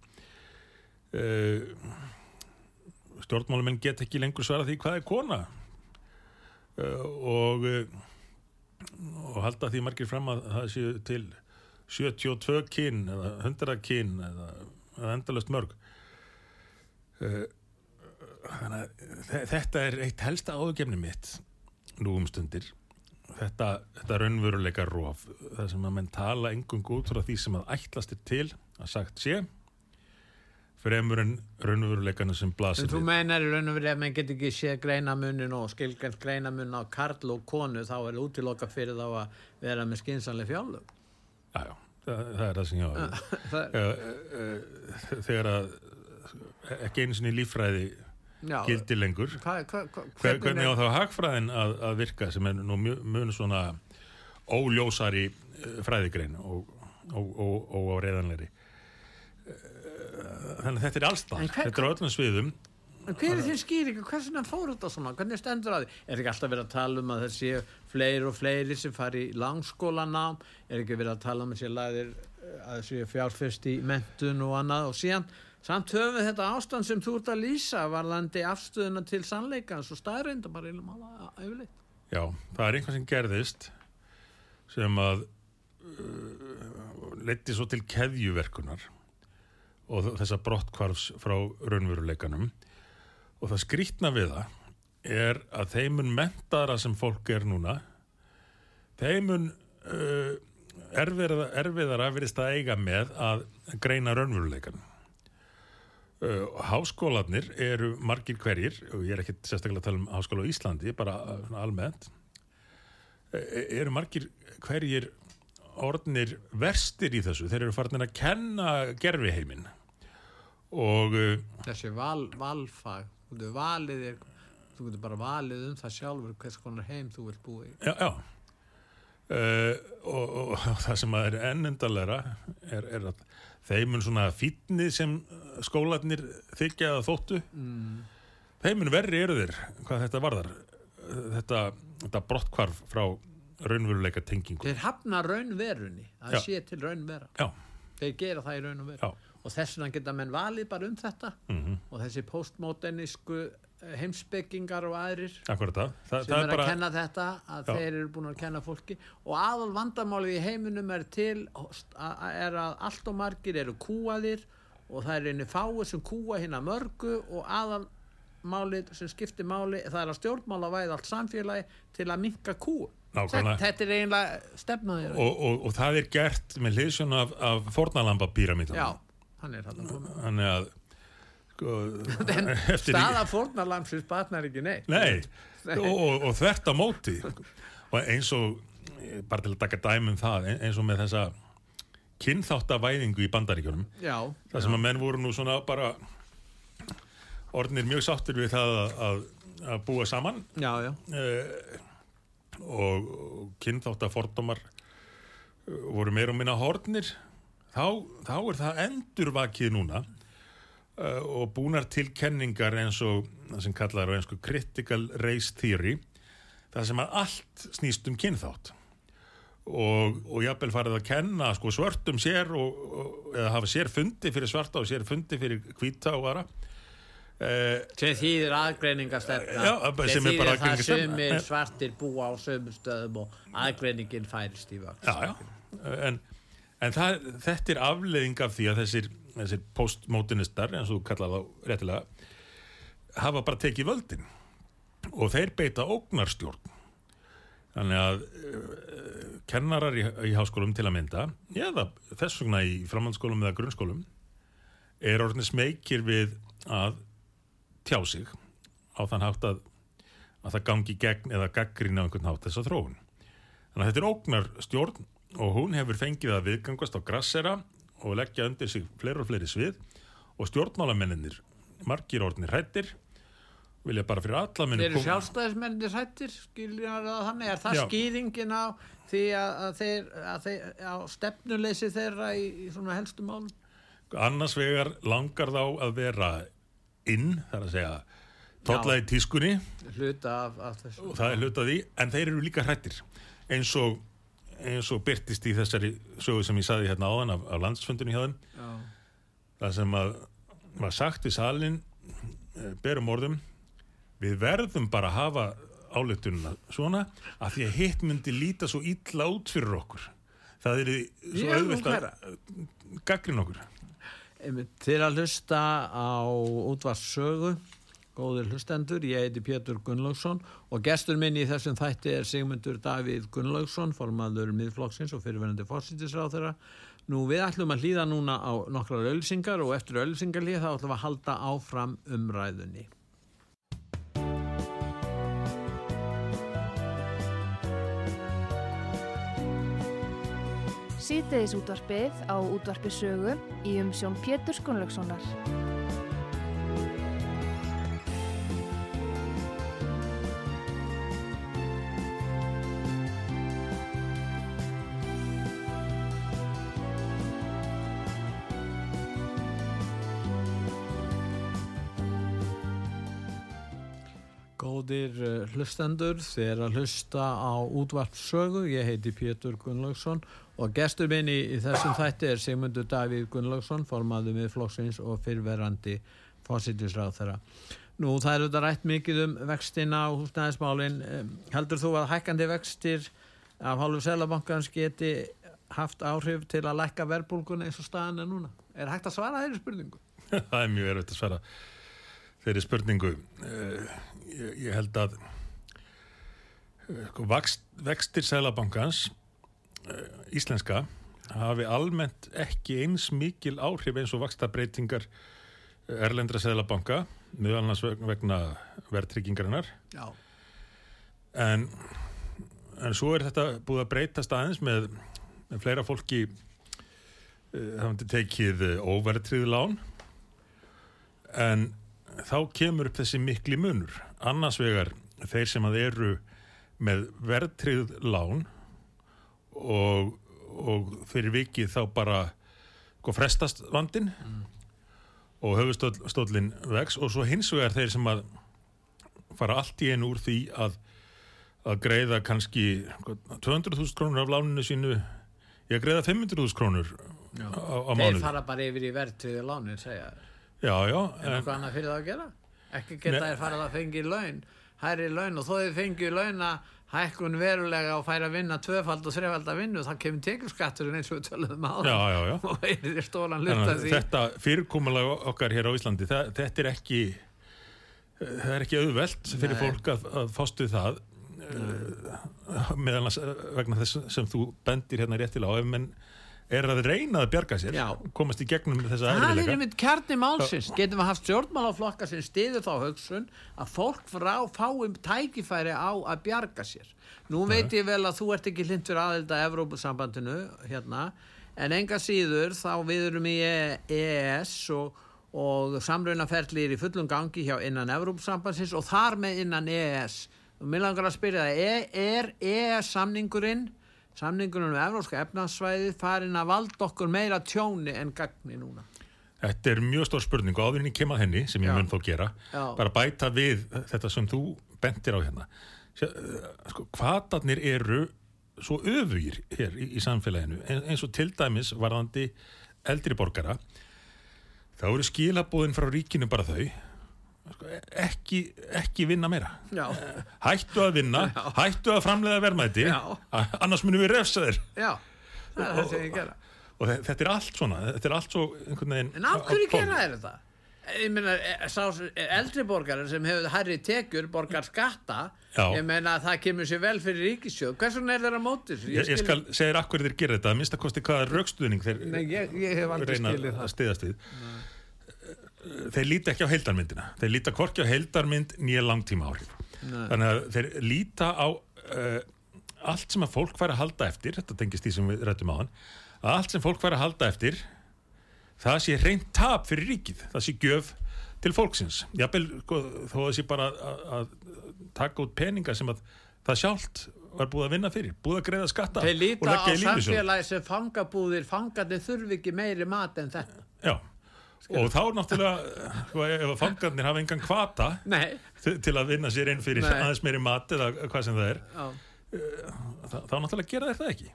[SPEAKER 2] stjórnmálumenn get ekki lengur svara því hvað er kona. Uh, og uh, og halda því margir fram að það séu til 72 kyn eða 100 kyn eða, eða endalust mörg. Þannig að þe- þetta er eitt helsta áðugefni mitt nú um stundir. Þetta, þetta raunveruleika rof það sem að menn tala engungu út frá því sem að ætlast er til að sagt sé fremur en raunveruleikana sem blasir
[SPEAKER 1] En þú meinar í raun og verið að menn get ekki séð greinamunin og skilgjans greinamun á karl og konu þá er útiloka fyrir þá að vera með skynsanlega fjálug.
[SPEAKER 2] já, já, það, það er það sem ég við.
[SPEAKER 1] Það-
[SPEAKER 2] Eh, eh, þegar að ekki einu sinni líffræði
[SPEAKER 1] Já,
[SPEAKER 2] gildi lengur
[SPEAKER 1] Hvað, hvað, hvað,
[SPEAKER 2] Hver, hvernig á þá hagfræðin að, að virka sem er nú mjög, mjög svona óljósari eh, fræðigrein og, og, og, og á reyðanleiri þannig að þetta er allstað þetta er á öllum sviðum
[SPEAKER 1] En hver er þín skýring? Hversu hann fór þetta svona? Hvernig stendur að því? Er ekki alltaf verið að tala um að það séu fleiri og fleiri sem fari í langskólanám? Er ekki verið að tala um að séu lagðir eh, að séu fjárfyrst í mentun og annað og síðan samt höfum við þetta ástand sem þú ert að lýsa varðandi afstöðuna til sannleikans og staðreinda bara einum alveg yfirleitt.
[SPEAKER 2] já, það er einhvað sem gerðist sem að uh, leiti svo til keðjuverkunar og þessa brottkvarfs frá raunveruleikanum. Og það skrýtna við það er að þeimun mentara sem fólk er núna þeimun uh, erfiðara, erfiðara verist að eiga með að greina raunveruleikan uh, háskólanir eru margir hverjir og ég er ekki sérstaklega að tala um háskóla á Íslandi bara uh, almennt e- eru margir hverjir orðnir verstir í þessu. Þeir eru farin að kenna gerfiheimin og uh,
[SPEAKER 1] Þessi val, valfag, þú getur valið þér, þú getur bara valið um það sjálfur hvers konar heim þú vilt búa í.
[SPEAKER 2] já, já. Uh, og, og, og það sem að er ennendalera er, er að þeimun svona fítni sem skólanir þykja að þóttu mm. þeimun verri eru þeir hvað þetta varðar þetta, þetta brottkvarf frá raunveruleika tengingu
[SPEAKER 1] Þeir hafna raunverunni, það
[SPEAKER 2] Já.
[SPEAKER 1] sé til raunvera.
[SPEAKER 2] já,
[SPEAKER 1] Þeir gera það í raun og þess vegna geta menn valið bara um þetta.
[SPEAKER 2] Mm
[SPEAKER 1] og þessi postmodernísku eh, heimspekingar og aðrir
[SPEAKER 2] akkurat það. Þa,
[SPEAKER 1] sem
[SPEAKER 2] það
[SPEAKER 1] er
[SPEAKER 2] er bara
[SPEAKER 1] að kenna þetta að
[SPEAKER 2] Já.
[SPEAKER 1] þeir eru búin að kenna fólki. Og aðal vandamálið í heiminum er til að, að- er að allt og margir eru kúaðir og það er einu fáið sem kúa hérna mörgu og aðalmálið sem skiptir máli það er að stjórnmála væði allt samfélagi til að minka kú.
[SPEAKER 2] Nákvæmlega.
[SPEAKER 1] þetta er eiginlega stefnaðir
[SPEAKER 2] og, og, og það er gert með hliðsjón af, af fornalamba píramítan
[SPEAKER 1] já, hann er hann
[SPEAKER 2] að sko,
[SPEAKER 1] en
[SPEAKER 2] eftir-
[SPEAKER 1] staða fórnarlamsins batnar ekki neitt.
[SPEAKER 2] Nei, og, og, á móti. Og eins og bara til að taka dæmi um það ein- eins og með þessa kynþáttavæðingu í bandaríkjunum
[SPEAKER 1] já,
[SPEAKER 2] það sem að menn voru nú svona bara orðnir mjög sáttir við það að, að, að búa saman.
[SPEAKER 1] Já, já,
[SPEAKER 2] eh, og, og kynþáttafordómar voru meir og minna hornir þá, þá er það endurvakið núna uh, og búnar til kenningar eins og sem kallar á einsku critical race theory það sem að allt snýst um kynþátt. Og, og jafnvel farið að kenna sko, svörtum sér og, og, eða hafa sér fundi fyrir svarta og sér fundi fyrir hvíta og vara uh,
[SPEAKER 1] sem þýðir aðgreiningastefna
[SPEAKER 2] Já, sem
[SPEAKER 1] þýðir það
[SPEAKER 2] aðgreiningarstefna.
[SPEAKER 1] sumir svartir búa á sömu stöðum og aðgreiningin færist í vaks
[SPEAKER 2] en, en það, þetta er afleiðing af því að þessir, þessir postmodernistar, eins og þú kallar þá réttilega, hafa bara tekið völdin og þeir beita ógnarstjórn. Þannig að uh, kennarar í, í háskólum til að mynda, eða þess vegna í framhaldsskólum eða grunnskólum, er orðin smekir við að tjá sig á þann hátt að, að það gangi gegn eða gaggrín á einhvern hátt þessa þróun. Þannig að þetta er ógnar stjórn og hún hefur fengið að viðgangast á grassera og leggja undir sig fleiri og fleiri svið og stjórnmálamenninir, margir orðnir hrættir, vilja bara fyrir alla
[SPEAKER 1] Þeir eru sjálfstæðismennir hættir, þannig, er það
[SPEAKER 2] Já.
[SPEAKER 1] skýringin á því að, að þeir, að þeir á stefnuleysi þeirra í, í svona helstu málum?
[SPEAKER 2] Annars vegar langar þá að vera inn, þar að segja, tolla í tískunni
[SPEAKER 1] Hluta af, af þessu.
[SPEAKER 2] og það er hlutað í, en þeir eru líka hrættir eins og, eins og byrtist í þessari sögu sem ég saði hérna áðan af, af landsfundinu hjá þeim
[SPEAKER 1] Já.
[SPEAKER 2] það sem að var sagt í salin berum orðum við verðum bara að hafa álöktununa svona að því að hitt myndi líta svo illa út fyrir okkur það er svo
[SPEAKER 1] hverra?
[SPEAKER 2] að gaggrin okkur
[SPEAKER 1] Þeir að hlusta á útvarssögu, góðir hlustendur, ég heiti Pétur Gunnlaugsson og gestur minn í þessum þætti er Sigmundur Davíð Gunnlaugsson, formaður miðflokksins og fyrirverandi fórsýttisráð þeirra. Nú við ætlum að hlýða núna á nokkrar ölsingar og eftir ölsingarlið þá ætlum við að halda áfram umræðunni.
[SPEAKER 3] Síðdeðis útvarpið á útvarpi sögu í umsjón Pétur Gunnlaugssonar.
[SPEAKER 1] Hlustendur, þeir að hlusta á útvarpssögu, ég heiti Pétur Gunnlaugsson og gestur minn í, í þessum þætti er Sigmundur Davíð Gunnlaugsson, formaður miðflokksins og fyrrverandi fósittisráð þeirra. Nú það er auðvitað rætt mikið um vextina og húsnæðismálin. Heldur þú að hækkandi vextir af hálfu Selabankans geti haft áhrif til að lækka verbulgun eins og staðan er núna? Er hægt að svara þeirri spurningu?
[SPEAKER 2] það er mjög erfitt að svara þeirri spurningu uh, ég, held að vextir Sælabankans uh, íslenska hafi almennt ekki eins mikil áhrif eins og vakstabreitingar erlendra Sælabanka meðal annars vegna verðtryggingarinnar.
[SPEAKER 1] Já.
[SPEAKER 2] en, en svo er þetta búið að breytast aðeins með, með fleira fólki uh, hafandi tekið uh, óverðtrið lán. En þá kemur upp þessi mikli munur. Annars vegar þeir sem að eru með verðtrið lán og, og fyrir vikið þá bara sko, frestast vandin og höfustóllin vex og svo hins vegar þeir sem að fara allt í einu úr því að að greiða kannski sko, 200.000 krónur af láninu sínu ég greiða 500.000 krónur á, á
[SPEAKER 1] Þeir
[SPEAKER 2] mánuð
[SPEAKER 1] fara bara yfir í verðtriði lánin, segja þeir.
[SPEAKER 2] já, já,
[SPEAKER 1] Er
[SPEAKER 2] en,
[SPEAKER 1] eitthvað annað fyrir það að gera? Ekki geta
[SPEAKER 2] Nei.
[SPEAKER 1] þér farið að fengi laun, hærri laun og þó þið fengið laun að hækkun verulega og færi að vinna tvöfald og þrefald að vinnu, þá kemur tekjurskatturinn eins og við töluðum á
[SPEAKER 2] já.
[SPEAKER 1] og er stólan
[SPEAKER 2] að
[SPEAKER 1] því
[SPEAKER 2] þetta fyrirkomulag okkar hér á Íslandi, það, þetta er ekki það er ekki auðvelt fyrir
[SPEAKER 1] Nei.
[SPEAKER 2] fólk að, að fást við það uh, meðan annars eh, vegna þess sem þú bendir hérna réttilega á ef menn er að reyna að bjarga sér
[SPEAKER 1] Já.
[SPEAKER 2] komast í gegnum þessa
[SPEAKER 1] Það er einmitt kjarni málsins. Getum við haft stjórnmálaflokka sem stiður þá hugsun að fólk frá fáum tækifæri á að bjarga sér. Nú veit ég vel að þú ert ekki hlindur aðelda að Evrópusambandinu hérna, en enga síður þá við erum í EES og, og samraunaferli er í fullum gangi hjá innan Evrópusambandsins og þar með innan EES. Og mér langar að spyrja það, er EES samningurinn samningurinn um Evrópska efnarsvæði farin að valda okkur meira tjóni en gagni núna?
[SPEAKER 2] Þetta er mjög stór spurning og áður en ég kem að henni sem ég mun þó gera
[SPEAKER 1] Já.
[SPEAKER 2] bara bæta við þetta sem þú bentir á hérna eh, sko, hvatarnir eru svo öfugir hér í, í samfélaginu en, eins og til dæmis varðandi eldri borgara þá eru skilabóðin frá ríkinu bara þau ekki, ekki vinna meira
[SPEAKER 1] Já.
[SPEAKER 2] hættu að vinna, hættu að framleiða verðmæti
[SPEAKER 1] Já.
[SPEAKER 2] a- annars munum við refsa þér
[SPEAKER 1] Já, það er það sem ég gera.
[SPEAKER 2] og þe- þetta er allt svona þetta er allt svo
[SPEAKER 1] En af hverju gera þér þetta? Ég meina, sá sem- eldri borgarar sem hefur hærri tekjur, borgar skatta,
[SPEAKER 2] Já.
[SPEAKER 1] ég meina að það kemur sér vel fyrir ríkissjóð. Hvers vegna er þeirra mótis?
[SPEAKER 2] Ég, ég skal segja þér akkur þeir gera þetta að minnsta kosti hvaða raukstuðning þeir
[SPEAKER 1] Nei, ég, ég
[SPEAKER 2] reyna að stiðast við þeir líta ekki á heildarmyndina. Þeir líta hvorki á heildarmynd nýja langtíma áhrif
[SPEAKER 1] Nei.
[SPEAKER 2] þannig að þeir líta á uh, allt sem að fólk fær að halda eftir þetta tengist því sem við rættum á hann að allt sem fólk fær að halda eftir það sé reynt tap fyrir ríkið. Það sé gjöf til fólksins. Jafnvel, sko, þó að sé bara að, að taka út peninga sem að það sjálft var búið að vinna fyrir búið að greiða skatta
[SPEAKER 1] Þeir
[SPEAKER 2] og
[SPEAKER 1] líta á samfélagi sem fangabúðir, fangarnir þurfi ekki meiri mat en þetta.
[SPEAKER 2] Já, og þá náttúrulega sko, ef að fangarnir hafa engan kvata til að vinna sér inn fyrir
[SPEAKER 1] Nei.
[SPEAKER 2] aðeins meiri mat eða hvað sem það er
[SPEAKER 1] já,
[SPEAKER 2] þá, þá náttúrulega gera þeir það ekki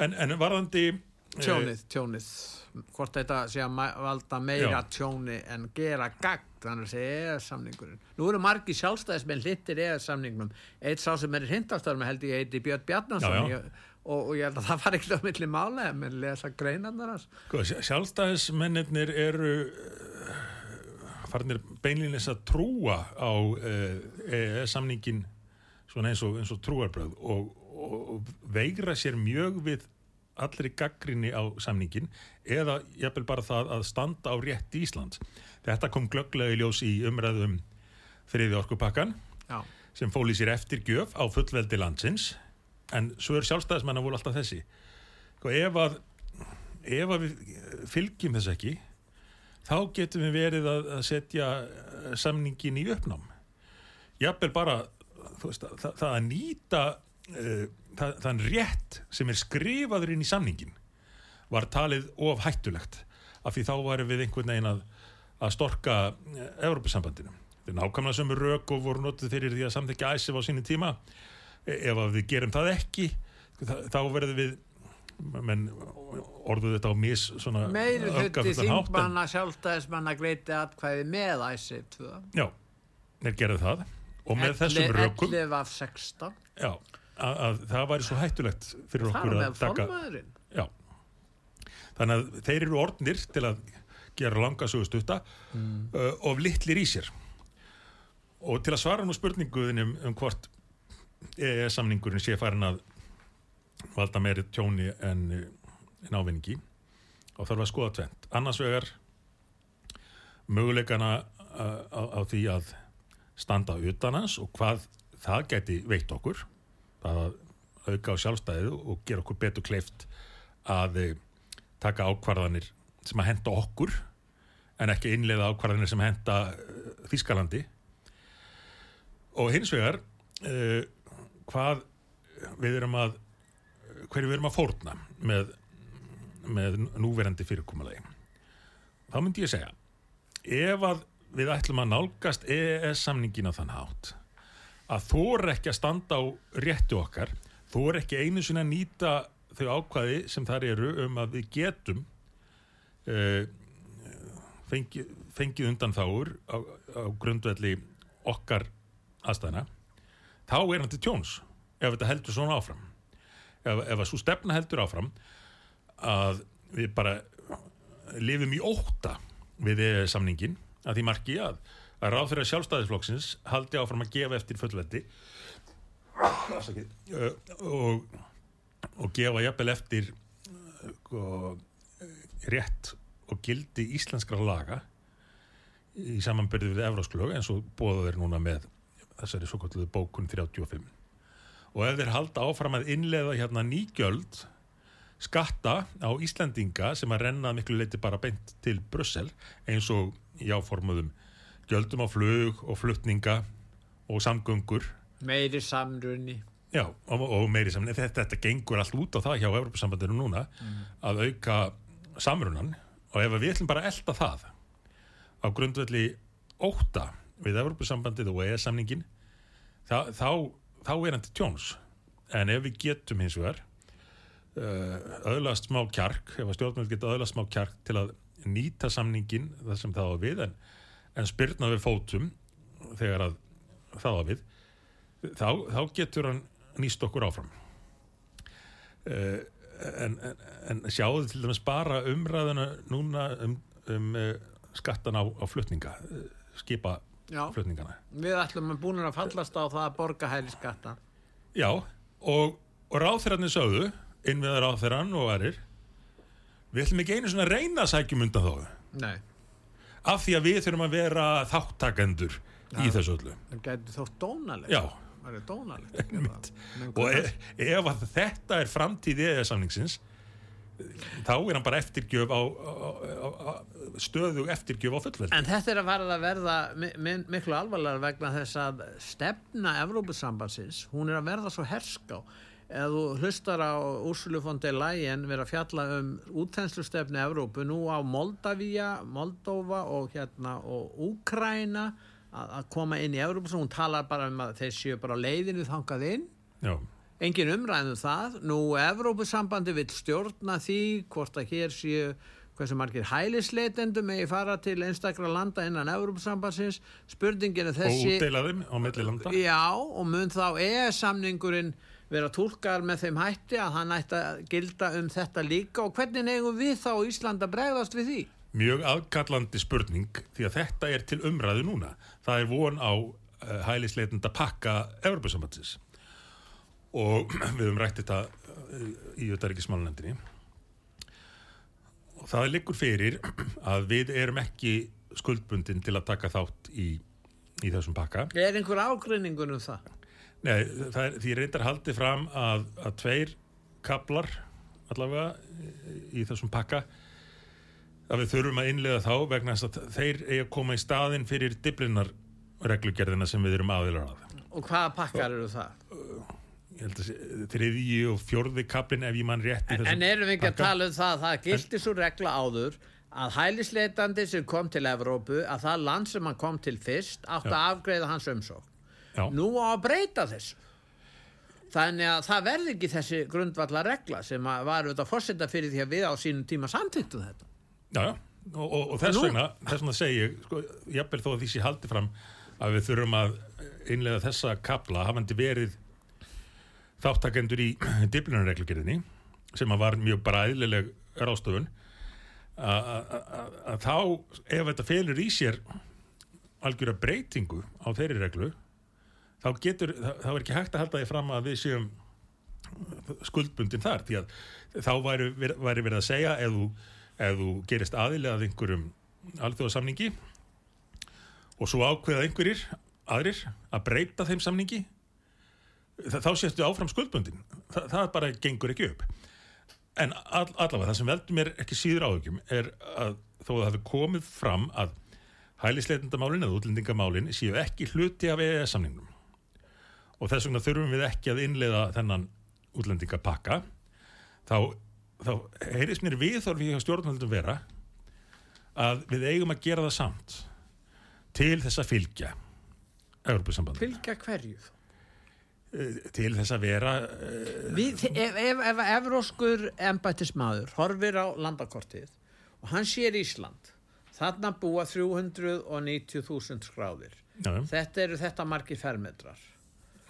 [SPEAKER 2] en, en varðandi eh,
[SPEAKER 1] tjónið, tjónið. Hvort þetta sé að valda meira
[SPEAKER 2] Já.
[SPEAKER 1] tjóni en gera gagn, þannig að segja eða samningurinn. Nú eru margi sjálfstæðismenn hlindir eða samningnum. Eitt sá sem er í hindastöðum held ég heiti Björn Bjarnason
[SPEAKER 2] Já, já.
[SPEAKER 1] Ég, og, og ég held að það var ekki á milli mála en menn lesa greinarnar
[SPEAKER 2] sko, sjálfstæðismennir eru eh, farnir beinlýnis að trúa á uh, samningin svona eins og, eins og trúarbröð og, og, veigra sér mjög við allri gaggrinni á samningin eða jafnvel bara það að standa á rétt Íslands. Þetta kom glögglega í ljós í umræðum þriði orkupakkan
[SPEAKER 1] Já,
[SPEAKER 2] sem fól í sér eftirgjöf á fullveldi landsins en svo er sjálfstæðismenn að voru alltaf þessi og ef að ef að við fylgjum þess ekki þá getum við verið að, að setja eh, samningin í uppnám jafnvel bara veist, það, það að nýta uh, það, þann rétt sem er skrifaður inn í samningin var talið of hættulegt af því þá varum við einhvern veginn að, að storka Európusambandinu. Þetta er nákvæmlega sömu rök og voru notið fyrir því að samþykja æsif á sínu tíma. Ef við gerum það ekki, þá- verðum við menn orðuðu þetta á mis hátt, en-
[SPEAKER 1] þingmanna sjálfstæðismanna greiti atkvæði með æsir 2
[SPEAKER 2] Já, þeir gerðu það og með þessum rökum
[SPEAKER 1] 11 af 16
[SPEAKER 2] já, að, að það væri svo hættulegt fyrir
[SPEAKER 1] það
[SPEAKER 2] okkur að taka. Þannig að þeir eru orðnir til að gera langa sögustutta mm. uh, of litlir í sér. Og til að svara nú spurninguðin um, um hvort EES-samningurinn sé farin að valda meiri tjóni en, en ávinningi og þarf að skoða tvent. Annars vegar möguleikana á, því að standa utan hans og hvað það geti veitt okkur að auka á sjálfstæðið og gera okkur betur kleift að eh, taka ákvarðanir sem að henda okkur en ekki innleiða ákvarðanir sem henda Þískalandi og hins vegar uh, hvað við erum að hverju við erum að fórna með, með núverandi fyrirkomulegi þá myndi ég segja ef að við ætlum að nálgast EES samningin á þann hátt að þú er ekki að standa á réttu okkar þú er ekki einu sinni að nýta þau ákvaði sem þar eru um að við getum uh, fengið, fengið undan þáur á, á grundvelli okkar aðstæðna þá er hann til tjóns ef þetta heldur svona áfram. Ef, ef að svo stefna heldur áfram að við bara lifum í óta við e samningin að því marki að að ráð fyrir að sjálfstæðisflokksins haldi áfram að gefa eftir fullveldi og, og gefa jafnvel eftir uh, rétt og gildi íslenskra laga í samanbyrði við Evrósklög eins og bóða þeir núna með þessari svo kalluðu bókun 35 og ef þeir halda áfram að innleða hérna nýgjöld skatta á Íslandinga sem að renna miklu leiti bara beint til Brussel eins og í áformuðum gjöldum á flug og fluttninga og samgöngur.
[SPEAKER 1] Meiri samrunni
[SPEAKER 2] Já, og, og meiri saman, þetta, þetta gengur allt út á það hjá Evropasambandinu núna að auka samrunan. Og ef við ætlum bara að elda það á grundvelli óta við Evropasambandið og ES-samningin þá, þá, þá er hann til tjóns en ef við getum hins vegar uh, öðlast smá kjark ef að stjórnvöld geta öðlast smá kjark til að nýta samningin það sem það á við en, en spyrna við fótum þegar að það á við þá, þá getur hann nýst okkur áfram uh, en, en, en sjáðu til dæmis bara umræðuna núna um, um uh, skattan á, á flutninga skipa. Flutningana
[SPEAKER 1] við ætlum að búin að fallast á það að borga hæli skatta
[SPEAKER 2] já, og, og ráþæranir sögðu innviðar ráþæran og aðrir við ætlum ekki einu svona reyna sækjum undan þó
[SPEAKER 1] nei,
[SPEAKER 2] af því að við þurfum að vera þáttakendur í þessu öllu.
[SPEAKER 1] Það gæti þótt dónalegt.
[SPEAKER 2] Já,
[SPEAKER 1] það er dónalegt
[SPEAKER 2] og e ef að þetta er framtíð eða samningsins þá er hann bara eftirgjöf á, á, á, stöðu eftirgjöf á fullveldi.
[SPEAKER 1] En þetta er að verða mi- miklu alvarlega vegna þess að stefna Evrópusambansins, hún er að verða svo herská. Ef þú hlustar á Úrsulu von der Leyen vera að fjalla um útþenslustefni Evrópu nú á Moldavíja, Moldova og hérna og Úkraina að, koma inn í Evrópu, hún talar bara um að þeir séu bara leiðinu þangað inn.
[SPEAKER 2] Já,
[SPEAKER 1] engin umræðum það. Nú Evrópusambandi vil stjórna því hvort að hér séu hversu margir hælisleitendum megi fara til einstakra landa innan Evrópusambansins spurningin er
[SPEAKER 2] og
[SPEAKER 1] þessi
[SPEAKER 2] útdeila þeim á milli landa.
[SPEAKER 1] Já og mun þá ES-samningurinn vera tólkar með þeim hætti að hann ætti að gilda um þetta líka? Og hvernig eigum við þá í Ísland að bregðast við því?
[SPEAKER 2] mjög aðkallandi spurning því að þetta er til umræðu núna. Það er von á uh, hælisleitenda pakka Evropasambatsins og við höfum rætt þetta uh, í auðvitaðryggismálunendinni og það liggur fyrir að við erum ekki skuldbundin til að taka þátt í, í þessum pakka
[SPEAKER 1] Er einhver ágreiningur um það?
[SPEAKER 2] Nei, það er, því reyndar haldið fram að, að tveir kaplar allavega í þessum pakka að við þurfum að innlega þá vegna þess að þeir eiga að koma í staðin fyrir diblinar reglugerðina sem við erum aðilar að.
[SPEAKER 1] Og hvaða pakkar eru það?
[SPEAKER 2] Ég að sé- þriðji og fjórði kaplin ef ég mann rétt í
[SPEAKER 1] En, en erum við ekki að tala um það að það gildi svo regla áður að hælisleitandi sem kom til Evrópu að það land sem hann kom til fyrst átti að afgreiða hans umsók.
[SPEAKER 2] Já,
[SPEAKER 1] Nú á að breyta þessu. Þannig að það verði ekki þessi grundvallar regla sem að var auðvitað fórseta fyrir því að við á sínum tíma samþýttu þetta.
[SPEAKER 2] já. Og, og, og þess vegna, þess vegna segi ég, sko, jafnvel þó að því sé haldið fram að við þurfum að innlega þessa kapla hafandi verið þáttakendur í diblinarreglugerðinni sem að var mjög bara eðlileg rástofun að að- að- að þá ef þetta felur í sér algjöra breytingu á þeirri reglu þá getur, þá er ekki hægt að halda því fram að við séum skuldbundin þar því að þá væri, væri verið að segja ef þú, ef þú gerist aðilega að einhverjum alþjóðasamningi og svo ákveða einhverjir aðrir að breyta þeim samningi þá séstu áfram skuldbundin. Þa, það bara gengur ekki upp. En all, allavega það sem veldur mér ekki síður áhugjum er að þó að það hafi komið fram að hælisleitendamálin eða útlendingamálin séu ekki hluti af EES samningnum og þess vegna þurfum við ekki að innleiða þennan útlendingapakka. Þá, þá heyrðist mér viðþorfi hjá stjórnvöldum vera að við eigum að gera það samt til þess að fylgja Evropasambandinu,
[SPEAKER 1] Fylgja hverju?
[SPEAKER 2] Til þess að vera eh,
[SPEAKER 1] Við, ef, ef, ef evróskur embættismadur horfir á landakortið og hann sér Ísland þarna búa 390.000 skráðir. Þetta eru þetta margir fermetrar.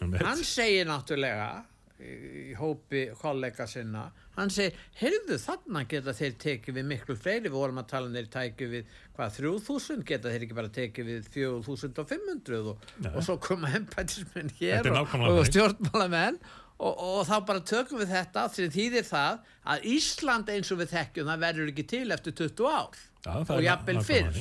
[SPEAKER 1] Hann segir náttúrulega í, hópi kollega sinna. Hann segir, heyrðu þarna geta þeir tekið við miklu fleiri. Við vorum að tala um þeir tækið við hvað 3000 geta þeir ekki bara tekið við 4500 og, og svo koma embætismenn
[SPEAKER 2] Þetta
[SPEAKER 1] hér og, og stjórnmálamenn? Og, og þá bara tökum við þetta því þýðir það að Ísland eins og við þekkjum það verður ekki til eftir 20 ár.
[SPEAKER 2] Það
[SPEAKER 1] og jafnvel fyrr.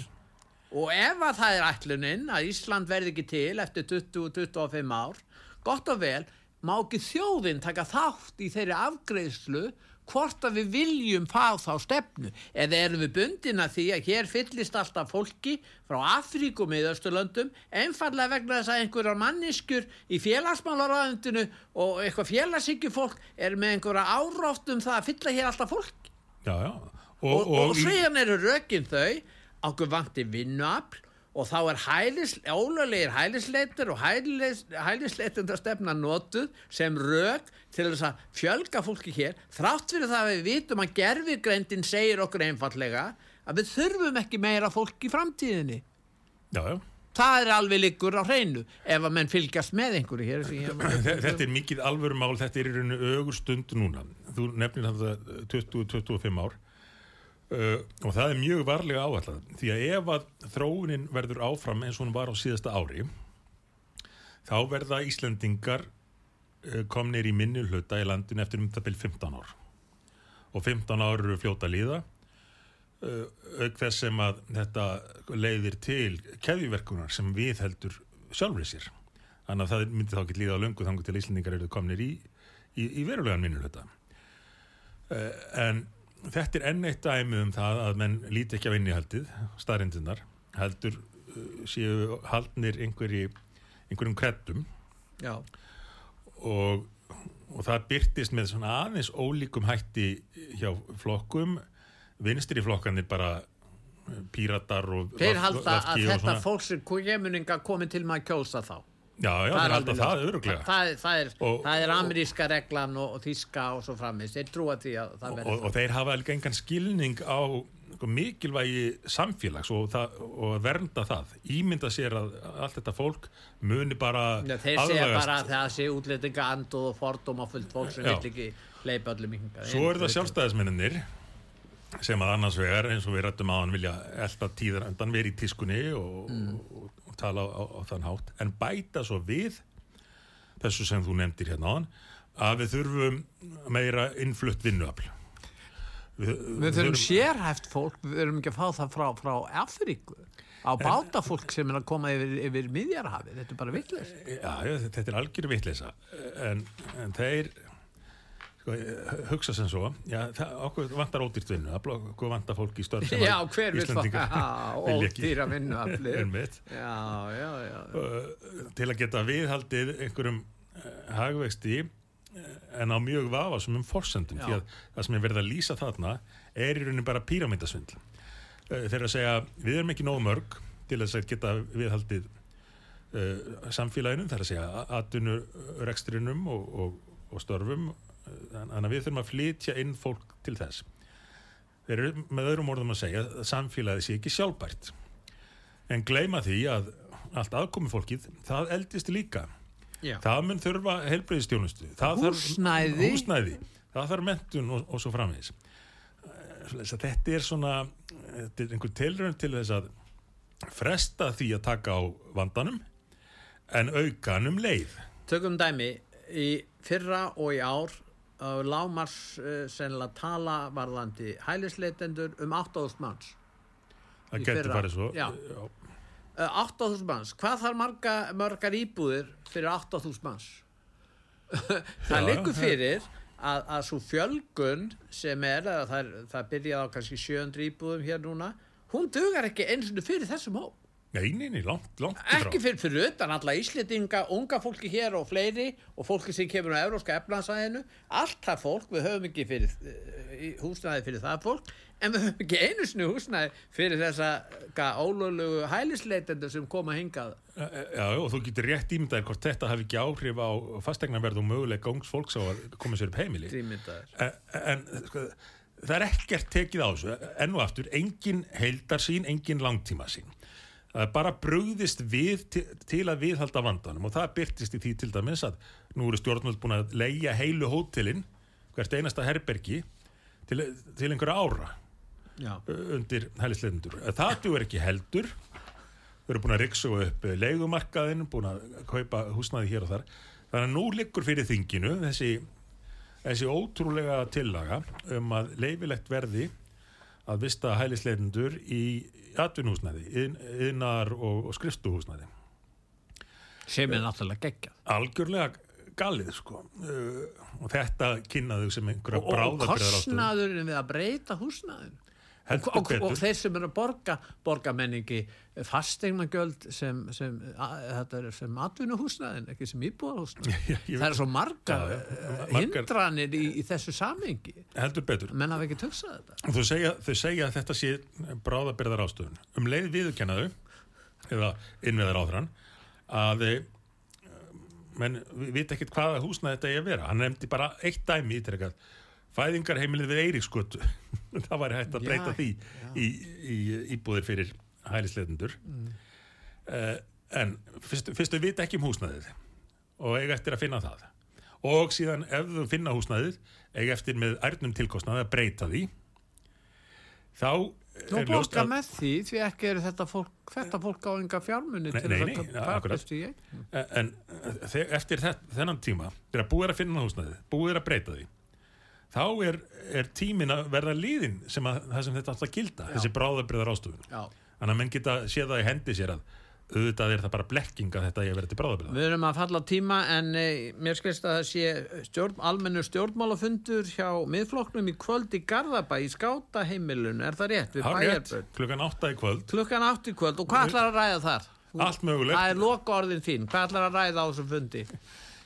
[SPEAKER 1] og ef að það er ætlunin að Ísland verði ekki til eftir 20-25 ár gott og vel má ekki þjóðin taka þátt í þeirri afgreðslu hvort að við viljum fá þá stefnu eða erum við bundin að því að hér fyllist alltaf fólki frá Afríku með Östurlöndum einfallega vegna þess að einhverjar manniskur í félagsmálaráðundinu og eitthvað félagsíkjufólk er með einhverja áróft um það að fylla hér alltaf fólk
[SPEAKER 2] Já, já.
[SPEAKER 1] og, og, og
[SPEAKER 2] í-
[SPEAKER 1] síðan eru rökin þau okkur vanti vinnuafl og þá er hælis, ólulegir hælisleitur og hælis, hælisleitundar stefna notuð sem rök til þess að fjölga fólki hér þrátt fyrir það að við vitum að gerfigreindin segir okkur einfallega að við þurfum ekki meira fólk í framtíðinni
[SPEAKER 2] Já, já.
[SPEAKER 1] það er alveg liggur á hreinu ef að menn fylgjast með einhverju hér ég-
[SPEAKER 2] Þe- Þetta er mikið alvöru mál, þetta er í rauninu ögur stund núna. Þú nefnir þetta 20-25 ár uh, og það er mjög varlega áallat því að ef að þróunin verður áfram eins og hún var á síðasta ári þá verða Íslendingar uh, komnir í minni hluta í landinu eftir um það byrj 15 ár. Og 15 ár eru fljóta líða uh, auk þess sem að þetta leiðir til keðjuverkunar sem við heldur sjálfrið sér. Þannig að það myndi þá ekki líða á löngu þangu til Íslendingar eru komnir í, í, í verulegan minnulöta uh, en þetta er enn eitt dæmi um það að menn líti ekki á innihaldið staðrindunar heldur uh, séu haldnir einhverji einhverjum kreddum. Og, og það byrtist með svona aðeins ólíkum hætti hjá flokkum. Vinstri flokkanir bara eh, píratar og
[SPEAKER 1] þeir halda að þetta
[SPEAKER 2] svona.
[SPEAKER 1] fólk sem kemurninga komið til maður að kjósa þá
[SPEAKER 2] já, já,
[SPEAKER 1] Það er alveg
[SPEAKER 2] það öruglega
[SPEAKER 1] það, það, er,
[SPEAKER 2] Og-
[SPEAKER 1] það er ameríska reglan og, og þíska og svo framins þeir trúa því að það verður
[SPEAKER 2] og þeir hafa alveg engan skilning á sko, mikilvægi samfélags og, það, og að vernda það. Ímynda sér að allt þetta fólk muni bara
[SPEAKER 1] Já, þeir segja
[SPEAKER 2] aðlagast.
[SPEAKER 1] bara að það sé útlendinga anduð og fordóma fullt fólk sem vill ekki leipa öllum hingað
[SPEAKER 2] Svo eru það sjálfstæðismenninir sem að annars vegar eins og við rættum á hann vilja elda tíðar undan verið í tískunni og, og, og tala á, á, þann hátt en bæta svo við þessu sem þú nefndir hérna á hann að við þurfum meira innflutt vinnuafl. Við,
[SPEAKER 1] Við þurfum sérhæft fólk, við þurfum ekki að fá það frá, frá Afríku. Á báta fólk sem er að koma yfir, yfir miðjarhafi, þetta er bara vitleis
[SPEAKER 2] Já, þetta er algjör vitleysa. En, en þeir sko, hugsa sem svo. Já, það, okkur vantar ódýrt vinnu. Okkur vantar fólk í störf sem
[SPEAKER 1] Já, hver vil
[SPEAKER 2] ekki.
[SPEAKER 1] ódýra vinnuafli
[SPEAKER 2] Einmitt.
[SPEAKER 1] Já, já, já.
[SPEAKER 2] Uh, til að geta viðhaldið einhverjum uh, hagvexti uh, en á mjög vafasumum forsendum.
[SPEAKER 1] Já.
[SPEAKER 2] því að það sem er verið að lýsa þarna er í rauninni bara píramindasvindl uh, eru að segja við erum ekki nóg mörg til að geta viðhaldið samfélaginu. Þar að segja atvinnu rekstrinum og, og, og störfum þannig að við þurfum að flytja inn fólk til þess. Þeir eru með öðrum orðum að segja að samfélagið sé ekki sjálfbært. En gleyma því að allt aðkomi fólkið, það eldist líka.
[SPEAKER 1] Já.
[SPEAKER 2] það mun þurfa heilbreyðistjónustu
[SPEAKER 1] Húsnæði.
[SPEAKER 2] húsnæði. Það þarf mentun og, og svo framvegis. Þetta er svona þetta er einhver tilraun til þess að fresta því að taka á vandanum en auka hann um leið.
[SPEAKER 1] Tökum dæmi, í fyrra og í ár lámars uh, sennilega tala varðandi hælisleitendur um 8.000 manns
[SPEAKER 2] það getur farið svo.
[SPEAKER 1] Já. uh, 8.000 manns, hvað þarf marga, margar íbúðir fyrir 8.000 manns? það
[SPEAKER 2] Já,
[SPEAKER 1] liggur fyrir að, að svo fjölgun sem er, að það, það byrjaði á kannski 700 íbúðum hér núna hún dugar ekki eins og fyrir þessum hóp
[SPEAKER 2] Nei, nei, nei, langt, langt
[SPEAKER 1] ekki fyrir, fyrir utan alla Íslendinga unga fólki hér og fleiri og fólki sem kemur á Evróska efnansæðinu allt það fólk, við höfum ekki fyrir, eh, húsnæði fyrir það fólk en við höfum ekki einu sinni húsnæði fyrir þessa ólöglugu hælisleitendur sem koma hingað.
[SPEAKER 2] Já, og þú getur rétt ímyndaðir hvort þetta hafi ekki áhrif á fastegnaverð og möguleika ungs fólks á að koma sér upp heimili. En, en sko, það er ekkert tekið á þessu. Enn og aftur, engin heildarsýn, engin er bara brugðist við til, til að viðhalda vandanum og það byrtist í því til dæmis að nú eru stjórnvöld búin að leia heilu hótelin, hvert einasta herbergi til, til einhverja ára
[SPEAKER 1] Já.
[SPEAKER 2] undir hælisleitundur. Það duður ekki heldur. Við erum búin að riksa upp leigumarkaðin, búin að kaupa húsnaði hér og þar. Þannig að nú liggur fyrir þinginu þessi, þessi ótrúlega tillaga um að leifilegt verði að vista hælisleitundur í atvinnhúsnaði, yðnar og, og skrifstuhúsnaði.
[SPEAKER 1] sem er náttúrulega geggjað.
[SPEAKER 2] Algjörlega galið sko. Uh, og þetta kynnaðu sem einhverja
[SPEAKER 1] og, og
[SPEAKER 2] bráðabirðar
[SPEAKER 1] kostnaðurinn við að breyta húsnaðin og, og, og þeir sem eru að borga borga menningi fastegnagjöld sem, sem, sem atvinnuhúsnaðin, ekki sem íbúðarhúsnaðin það er svo
[SPEAKER 2] já, já, margar-
[SPEAKER 1] hindranir í, í þessu samengi
[SPEAKER 2] heldur betur.
[SPEAKER 1] menn hafa ekki töksað þetta
[SPEAKER 2] Þau segja, þau segja að þetta sé bráðabirðar ástöðun. Um leið viðurkennaðu, eða innveðar áþrann, að eh, menn við vita ekkert hvaða húsnað þetta er að vera. Hann nefndi bara eitt dæmi ítrekkað. Fæðingarheimilið við Eiríkskötu. það væri hægt að
[SPEAKER 1] Já,
[SPEAKER 2] breyta því í, í íbúðir fyrir hælisleitundur. Mm. en fyrst, fyrst þau vita ekki um húsnaðið og eiga eftir að finna það. Og síðan ef þau finna húsnaðið, eiga eftir með ærnum tilkostnaði að breyta því, þá
[SPEAKER 1] Nú
[SPEAKER 2] er
[SPEAKER 1] borga
[SPEAKER 2] að
[SPEAKER 1] með því, því ekki eru þetta fólk, þetta fólk á enga fjármunni
[SPEAKER 2] Nei,
[SPEAKER 1] til
[SPEAKER 2] nei,
[SPEAKER 1] að
[SPEAKER 2] nei,
[SPEAKER 1] taka
[SPEAKER 2] ja,
[SPEAKER 1] í eign.
[SPEAKER 2] en þe- eftir þe- þennan tíma þegar búið er að finna húsnaðið, búið er að breyta því þá er, er tímin að verða líðin sem að, það sem þetta alltaf gilda, þessi bráðabriðar ástöfun
[SPEAKER 1] Já.
[SPEAKER 2] þannig að menn geta séð það í hendi sér að auðvitað er það bara blekking að þetta ég verið til bráðabriðar
[SPEAKER 1] Við erum að falla tíma en e, mér skilst að það sé stjórn, almennu stjórnmálafundur hjá miðflokknum í kvöld í Garðabæ í skátaheimilun, er það rétt? Við bæjarböld.
[SPEAKER 2] klukkan átta í kvöld
[SPEAKER 1] Klukkan átt í kvöld og hvað ætlar að ræða þar?
[SPEAKER 2] allt mögulegt
[SPEAKER 1] Það er loka orðin þín, hvað ætlar að ræða á þessum fundi?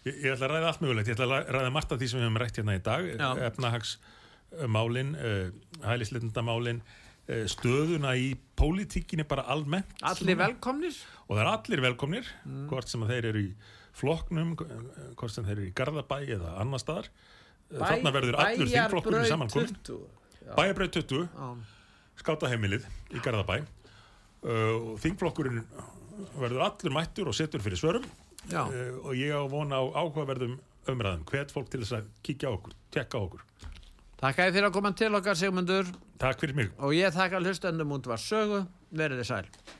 [SPEAKER 2] Ég, ég ætla að ræða allt mögulegt, ég ætla að ræða margt af því sem við hefum rætt hérna í dag, efnahagsmálin, uh, hælisleitundamálin, uh, stöðuna í pólitíkinni bara almennt.
[SPEAKER 1] Allir velkomnir?
[SPEAKER 2] Og það er allir velkomnir,
[SPEAKER 1] Mm.
[SPEAKER 2] hvort sem þeir eru í flokknum, eh, hvort sem þeir eru í Garðabæ eða annar staðar. Bæ, Þarna verður allur þingflokkurinn saman komin.
[SPEAKER 1] 20. Já.
[SPEAKER 2] Bæjabröð 20,
[SPEAKER 1] Já.
[SPEAKER 2] skátaheimilið í Garðabæ. Og þingflokkurinn verður allur mættur og setur fyrir svörum. Uh, og ég á vona á áhugaverðum umræðum. Hvet fólk til þess að kíkja á okkur tekka á okkur.
[SPEAKER 1] Takk að þið fyrir að koma til okkar Sigmundur.
[SPEAKER 2] Takk fyrir mig.
[SPEAKER 1] Og ég þakka hlustendum út var sögu, verið þið sæl.